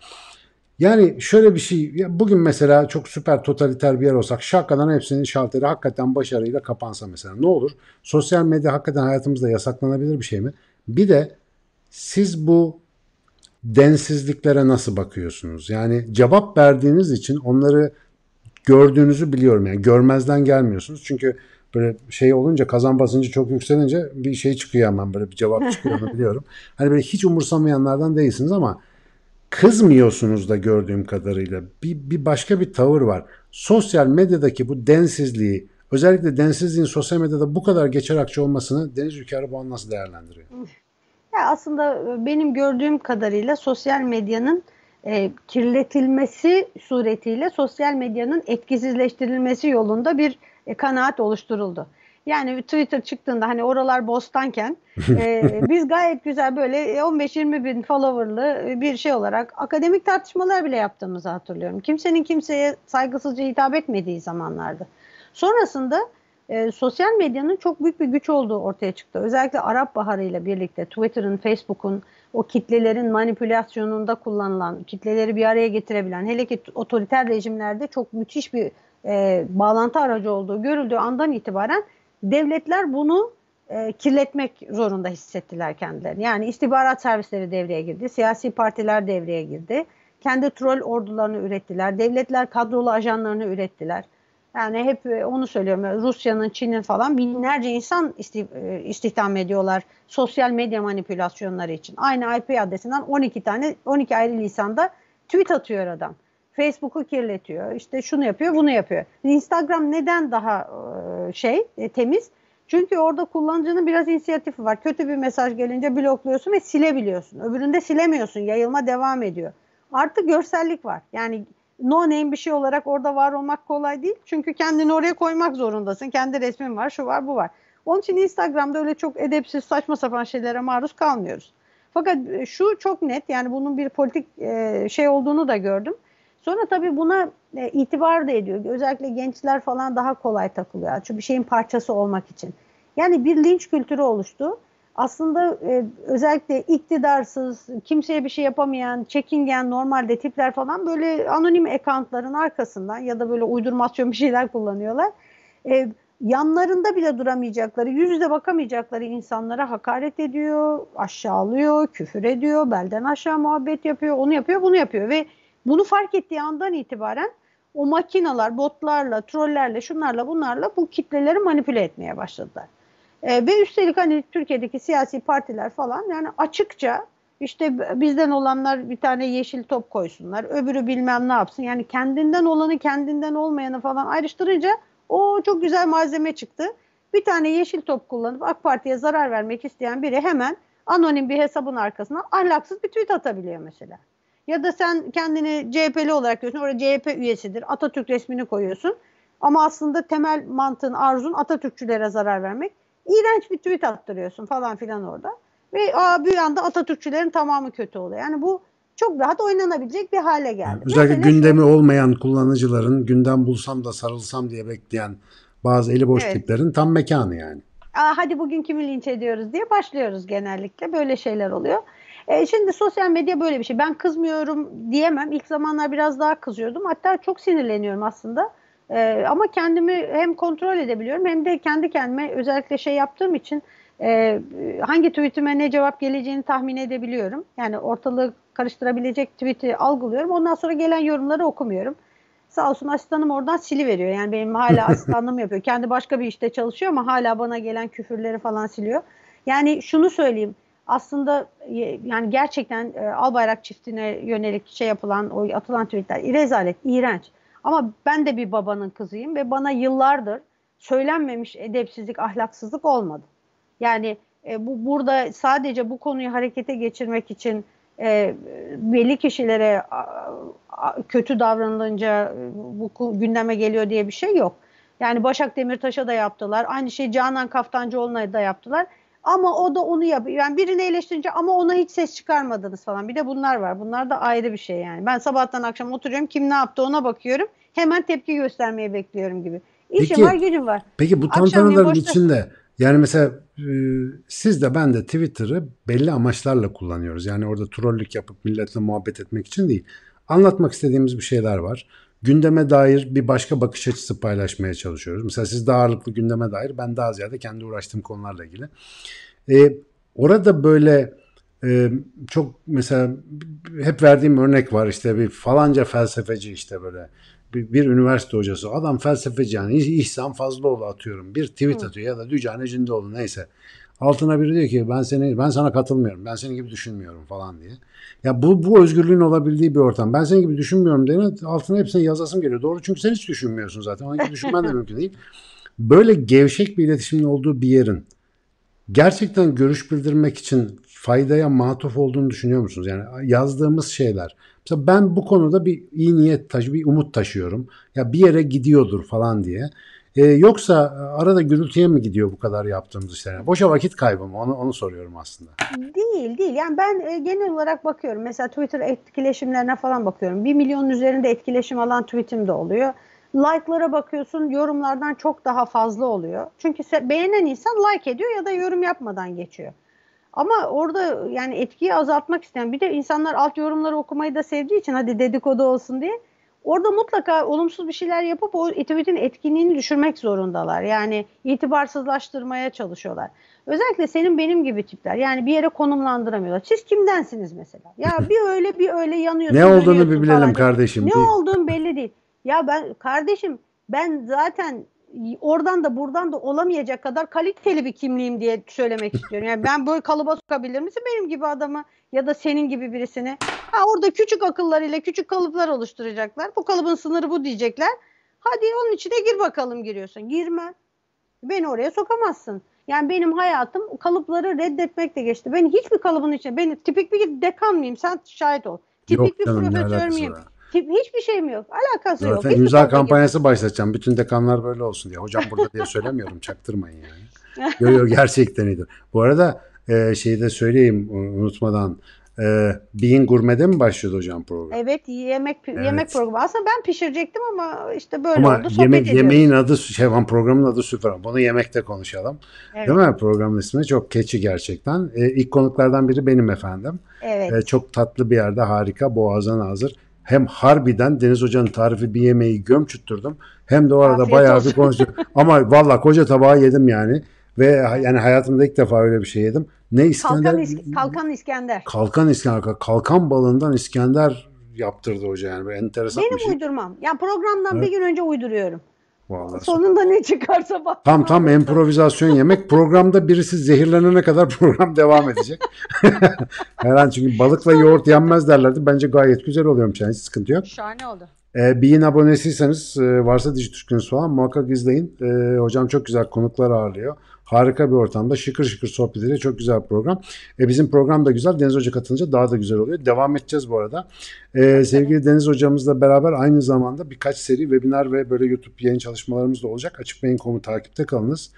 Yani şöyle bir şey bugün mesela çok süper totaliter bir yer olsak şakadan hepsinin şalteri hakikaten başarıyla kapansa mesela ne olur? Sosyal medya hakikaten hayatımızda yasaklanabilir bir şey mi? Bir de siz bu densizliklere nasıl bakıyorsunuz? Yani cevap verdiğiniz için onları gördüğünüzü biliyorum. Yani görmezden gelmiyorsunuz. Çünkü böyle şey olunca kazan basıncı çok yükselince bir şey çıkıyor hemen böyle bir cevap çıkıyor onu biliyorum. Hani böyle hiç umursamayanlardan değilsiniz ama kızmıyorsunuz da gördüğüm kadarıyla. Bir, bir başka bir tavır var. Sosyal medyadaki bu densizliği özellikle densizliğin sosyal medyada bu kadar geçer akçe olmasını Deniz Ülker bu nasıl değerlendiriyor? Ya aslında e, benim gördüğüm kadarıyla sosyal medyanın e, kirletilmesi suretiyle sosyal medyanın etkisizleştirilmesi yolunda bir e, kanaat oluşturuldu. Yani Twitter çıktığında hani oralar bostanken e, biz gayet güzel böyle 15-20 bin followerlı bir şey olarak akademik tartışmalar bile yaptığımızı hatırlıyorum. Kimsenin kimseye saygısızca hitap etmediği zamanlarda. Sonrasında e, sosyal medyanın çok büyük bir güç olduğu ortaya çıktı. Özellikle Arap Baharı ile birlikte Twitter'ın, Facebook'un o kitlelerin manipülasyonunda kullanılan, kitleleri bir araya getirebilen, hele ki otoriter rejimlerde çok müthiş bir e, bağlantı aracı olduğu görüldüğü andan itibaren devletler bunu e, kirletmek zorunda hissettiler kendilerini. Yani istihbarat servisleri devreye girdi, siyasi partiler devreye girdi, kendi troll ordularını ürettiler, devletler kadrolu ajanlarını ürettiler. Yani hep e, onu söylüyorum. Rusya'nın, Çin'in falan binlerce insan e, istihdam ediyorlar sosyal medya manipülasyonları için. Aynı IP adresinden 12 tane 12 ayrı lisanda tweet atıyor adam. Facebook'u kirletiyor. İşte şunu yapıyor, bunu yapıyor. Instagram neden daha e, şey temiz? Çünkü orada kullanıcının biraz inisiyatifi var. Kötü bir mesaj gelince blokluyorsun ve silebiliyorsun. Öbüründe silemiyorsun. Yayılma devam ediyor. Artı görsellik var. Yani no name bir şey olarak orada var olmak kolay değil. Çünkü kendini oraya koymak zorundasın. Kendi resmin var, şu var, bu var. Onun için Instagram'da öyle çok edepsiz, saçma sapan şeylere maruz kalmıyoruz. Fakat şu çok net yani bunun bir politik e, şey olduğunu da gördüm. Sonra tabii buna e, itibar da ediyor. Özellikle gençler falan daha kolay takılıyor. Çünkü bir şeyin parçası olmak için. Yani bir linç kültürü oluştu aslında e, özellikle iktidarsız, kimseye bir şey yapamayan, çekingen normalde tipler falan böyle anonim accountların arkasından ya da böyle uydurmasyon bir şeyler kullanıyorlar. E, yanlarında bile duramayacakları, yüz yüze bakamayacakları insanlara hakaret ediyor, aşağılıyor, küfür ediyor, belden aşağı muhabbet yapıyor, onu yapıyor, bunu yapıyor ve bunu fark ettiği andan itibaren o makinalar, botlarla, trollerle, şunlarla, bunlarla bu kitleleri manipüle etmeye başladılar. E, ve üstelik hani Türkiye'deki siyasi partiler falan yani açıkça işte bizden olanlar bir tane yeşil top koysunlar, öbürü bilmem ne yapsın. Yani kendinden olanı kendinden olmayanı falan ayrıştırınca o çok güzel malzeme çıktı. Bir tane yeşil top kullanıp AK Parti'ye zarar vermek isteyen biri hemen anonim bir hesabın arkasına ahlaksız bir tweet atabiliyor mesela. Ya da sen kendini CHP'li olarak görüyorsun. Orada CHP üyesidir. Atatürk resmini koyuyorsun. Ama aslında temel mantığın, arzun Atatürkçülere zarar vermek. İğrenç bir tweet attırıyorsun falan filan orada. Ve aa, bir anda Atatürkçülerin tamamı kötü oluyor. Yani bu çok rahat oynanabilecek bir hale geldi. Yani özellikle Mesele gündemi şu, olmayan kullanıcıların gündem bulsam da sarılsam diye bekleyen bazı eli boş Evet. tiplerin tam mekanı yani. Aa, hadi bugün kimi linç ediyoruz diye başlıyoruz genellikle. Böyle şeyler oluyor. E, şimdi sosyal medya böyle bir şey. Ben kızmıyorum diyemem. İlk zamanlar biraz daha kızıyordum. Hatta çok sinirleniyorum aslında. E, ama kendimi hem kontrol edebiliyorum hem de kendi kendime özellikle şey yaptığım için e, hangi tweetime ne cevap geleceğini tahmin edebiliyorum. Yani ortalığı karıştırabilecek tweet'i algılıyorum. Ondan sonra gelen yorumları okumuyorum. Sağ olsun asistanım oradan siliveriyor. Yani benim hala asistanlığım yapıyor. Kendi başka bir işte çalışıyor ama hala bana gelen küfürleri falan siliyor. Yani şunu söyleyeyim. Aslında e, yani gerçekten e, Albayrak çiftine yönelik şey yapılan, o atılan tweetler rezalet, iğrenç. Ama ben de bir babanın kızıyım ve bana yıllardır söylenmemiş edepsizlik, ahlaksızlık olmadı. Yani e, bu burada sadece bu konuyu harekete geçirmek için e, belli kişilere a, a, kötü davranılınca e, bu gündeme geliyor diye bir şey yok. Yani Başak Demirtaş'a da yaptılar. Aynı şey Canan Kaftancıoğlu'na da yaptılar. Ama o da onu yapıyor. Yani birini eleştirince ama ona hiç ses çıkarmadınız falan. Bir de bunlar var. Bunlar da ayrı bir şey yani. Ben sabahtan akşam oturuyorum. Kim ne yaptı ona bakıyorum. Hemen tepki göstermeyi bekliyorum gibi. İşim Peki- var gücüm var. Peki bu tantanaların boşta- içinde yani mesela e, siz de ben de Twitter'ı belli amaçlarla kullanıyoruz. Yani orada trollük yapıp milletle muhabbet etmek için değil. Anlatmak istediğimiz bir şeyler var. Gündeme dair bir başka bakış açısı paylaşmaya çalışıyoruz. Mesela siz daha ağırlıklı gündeme dair, ben daha ziyade kendi uğraştığım konularla ilgili. E, orada böyle e, çok mesela hep verdiğim örnek var. İşte bir falanca felsefeci işte böyle bir, bir üniversite hocası. Adam felsefeci yani İh- İhsan Fazlıoğlu atıyorum. Bir tweet atıyor ya da Dücane Cindoğlu neyse altına biri diyor ki ben seni ben sana katılmıyorum ben senin gibi düşünmüyorum falan diye. Ya bu bu özgürlüğün olabildiği bir ortam. Ben senin gibi düşünmüyorum diye altına hepsini yazasım geliyor. Doğru çünkü sen hiç düşünmüyorsun zaten. Onun gibi düşünmen de mümkün değil. Böyle gevşek bir iletişimin olduğu bir yerin gerçekten görüş bildirmek için faydaya matuf olduğunu düşünüyor musunuz? Yani yazdığımız şeyler. Mesela ben bu konuda bir iyi niyet taşı, bir umut taşıyorum. Ya bir yere gidiyordur falan diye. Ee, yoksa arada gürültüye mi gidiyor bu kadar yaptığımız işler? Boşa vakit kaybı mı? Onu, onu soruyorum aslında. Değil değil. Yani ben e, genel olarak bakıyorum. Mesela Twitter etkileşimlerine falan bakıyorum. Bir milyonun üzerinde etkileşim alan tweetim de oluyor. Like'lara bakıyorsun yorumlardan çok daha fazla oluyor. Çünkü beğenen insan like ediyor ya da yorum yapmadan geçiyor. Ama orada yani etkiyi azaltmak isteyen bir de insanlar alt yorumları okumayı da sevdiği için hadi dedikodu olsun diye orada mutlaka olumsuz bir şeyler yapıp o tweet'in etkinliğini düşürmek zorundalar. Yani itibarsızlaştırmaya çalışıyorlar. Özellikle senin benim gibi tipler. Yani bir yere konumlandıramıyorlar. Siz kimdensiniz mesela? Ya bir öyle bir öyle yanıyorsun. Ne olduğunu bir bilelim falan. kardeşim. Ne Bir- olduğum belli değil. Ya ben kardeşim ben zaten oradan da buradan da olamayacak kadar kaliteli bir kimliğim diye söylemek istiyorum. Yani ben böyle kalıba sokabilir misin benim gibi adamı ya da senin gibi birisini? Ha orada küçük akıllarıyla küçük kalıplar oluşturacaklar. Bu kalıbın sınırı bu diyecekler. Hadi onun içine gir bakalım giriyorsun. Girme. Beni oraya sokamazsın. Yani benim hayatım kalıpları reddetmekle geçti. Ben hiçbir kalıbın içine, ben tipik bir dekan mıyım? Sen şahit ol. Tipik Yok bir canım, profesör müyüm? Tip, hiçbir şeyim yok. Alakası yok. Zaten imza kampanyası başlatacağım. Bütün dekanlar böyle olsun diye. Hocam burada diye söylemiyorum. Çaktırmayın yani. Yo yo gerçekten iyidir. Bu arada e, şeyi de söyleyeyim unutmadan. E, Bean Gurme'de mi başlıyordu hocam program? Evet yemek Evet. yemek programı. Aslında ben pişirecektim ama işte böyle Ama oldu. Sohbet yemek ediyoruz. yemeğin adı şey programın adı süper. Bunu yemekte konuşalım. Evet. Değil mi? Programın ismi çok keçi gerçekten. E, ilk konuklardan biri benim efendim. Evet. E, çok tatlı bir yerde harika boğazına hazır. hem harbiden Deniz Hoca'nın tarifi bir yemeği göm çüttürdüm. Hem de o arada Afiyet bayağı olsun. bir konuştuk. Ama valla koca tabağı yedim yani. Ve yani hayatımda ilk defa öyle bir şey yedim. Ne İskender? Kalkan, İs- Kalkan İskender. Kalkan İskender. Kalkan balığından İskender yaptırdı hoca yani. Böyle enteresan bir Benim şey. uydurmam. Yani programdan Evet. bir gün önce uyduruyorum. Vallahi. Sonunda ne çıkarsa bak. Tam tam improvizasyon yemek. Programda birisi zehirlenene kadar program devam edecek. Her an çünkü balıkla yoğurt yenmez derlerdi. Bence gayet güzel oluyormuş yani hiç sıkıntı yok. Şahane oldu. Ee, Bean abonesiyseniz e, varsa Dijitürk'ünüz falan muhakkak izleyin. Ee, hocam çok güzel konuklar ağırlıyor. Harika bir ortamda şıkır şıkır sohbet ediyor. Çok güzel bir program. E, bizim program da güzel. Deniz Hoca katılınca daha da güzel oluyor. Devam edeceğiz bu arada. Ee, sevgili Deniz Hocamızla beraber aynı zamanda birkaç seri webinar ve böyle YouTube yayın çalışmalarımız da olacak. Açık Beyin.com'u takipte kalınız.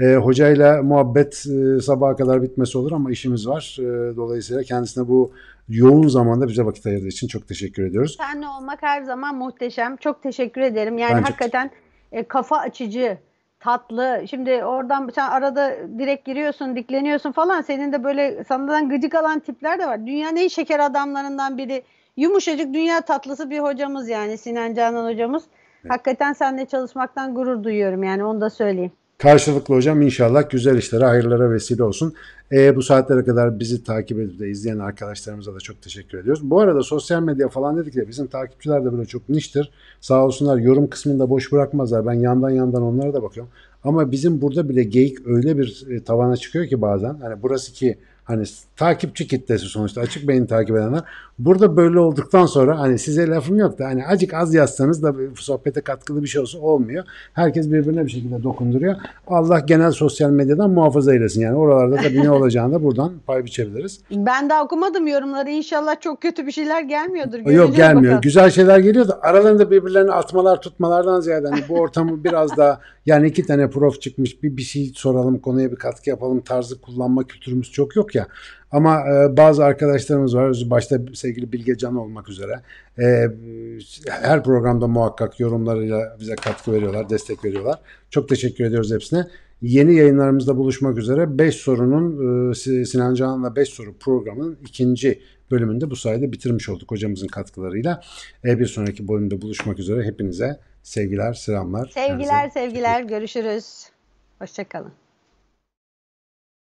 E, hocayla muhabbet e, sabaha kadar bitmesi olur ama işimiz var. E, dolayısıyla kendisine bu yoğun zamanda bize vakit ayırdığı için çok teşekkür ediyoruz. Senle olmak her zaman muhteşem. Çok teşekkür ederim. Yani Ben çok- hakikaten e, kafa açıcı, tatlı. Şimdi oradan sen arada direkt giriyorsun, dikleniyorsun falan. Senin de böyle senden gıcık alan tipler de var. Dünyanın en şeker adamlarından biri. Yumuşacık dünya tatlısı bir hocamız yani Sinan Canan hocamız. Hakikaten seninle çalışmaktan gurur duyuyorum yani onu da söyleyeyim. Karşılıklı hocam inşallah güzel işlere, hayırlara vesile olsun. E, bu saatlere kadar bizi takip edip de izleyen arkadaşlarımıza da çok teşekkür ediyoruz. Bu arada sosyal medya falan dedik ya bizim takipçiler de böyle çok niştir. Sağ olsunlar yorum kısmında boş bırakmazlar. Ben yandan yandan onlara da bakıyorum. Ama bizim burada bile geyik öyle bir e, tavana çıkıyor ki bazen. Hani burası ki hani takipçi kitlesi sonuçta açık beyin takip edenler. Burada böyle olduktan sonra hani size lafım yok da hani acık az yazsanız da sohbete katkılı bir şey olsa olmuyor. Herkes birbirine bir şekilde dokunduruyor. Allah genel sosyal medyadan muhafaza eylesin. Yani oralarda tabii ne olacağını da buradan pay biçebiliriz. Ben daha okumadım yorumları. İnşallah çok kötü bir şeyler gelmiyordur. Yok Göreceğiz gelmiyor. bakalım. Güzel şeyler geliyor da aralarında birbirlerine atmalar tutmalardan ziyade hani bu ortamı biraz daha yani iki tane prof çıkmış bir bir şey soralım konuya bir katkı yapalım tarzı kullanma kültürümüz çok yok ya. Ama e, bazı arkadaşlarımız var. Başta sevgili Bilge Can olmak üzere. E, her programda muhakkak yorumlarıyla bize katkı veriyorlar, destek veriyorlar. Çok teşekkür ediyoruz hepsine. Yeni yayınlarımızda buluşmak üzere 5 sorunun e, Sinan Canan'la 5 soru programının ikinci bölümünde bu sayede bitirmiş olduk hocamızın katkılarıyla. E, bir sonraki bölümde buluşmak üzere hepinize sevgiler, selamlar. Sevgiler Kendinize- sevgiler görüşürüz. Hoşçakalın.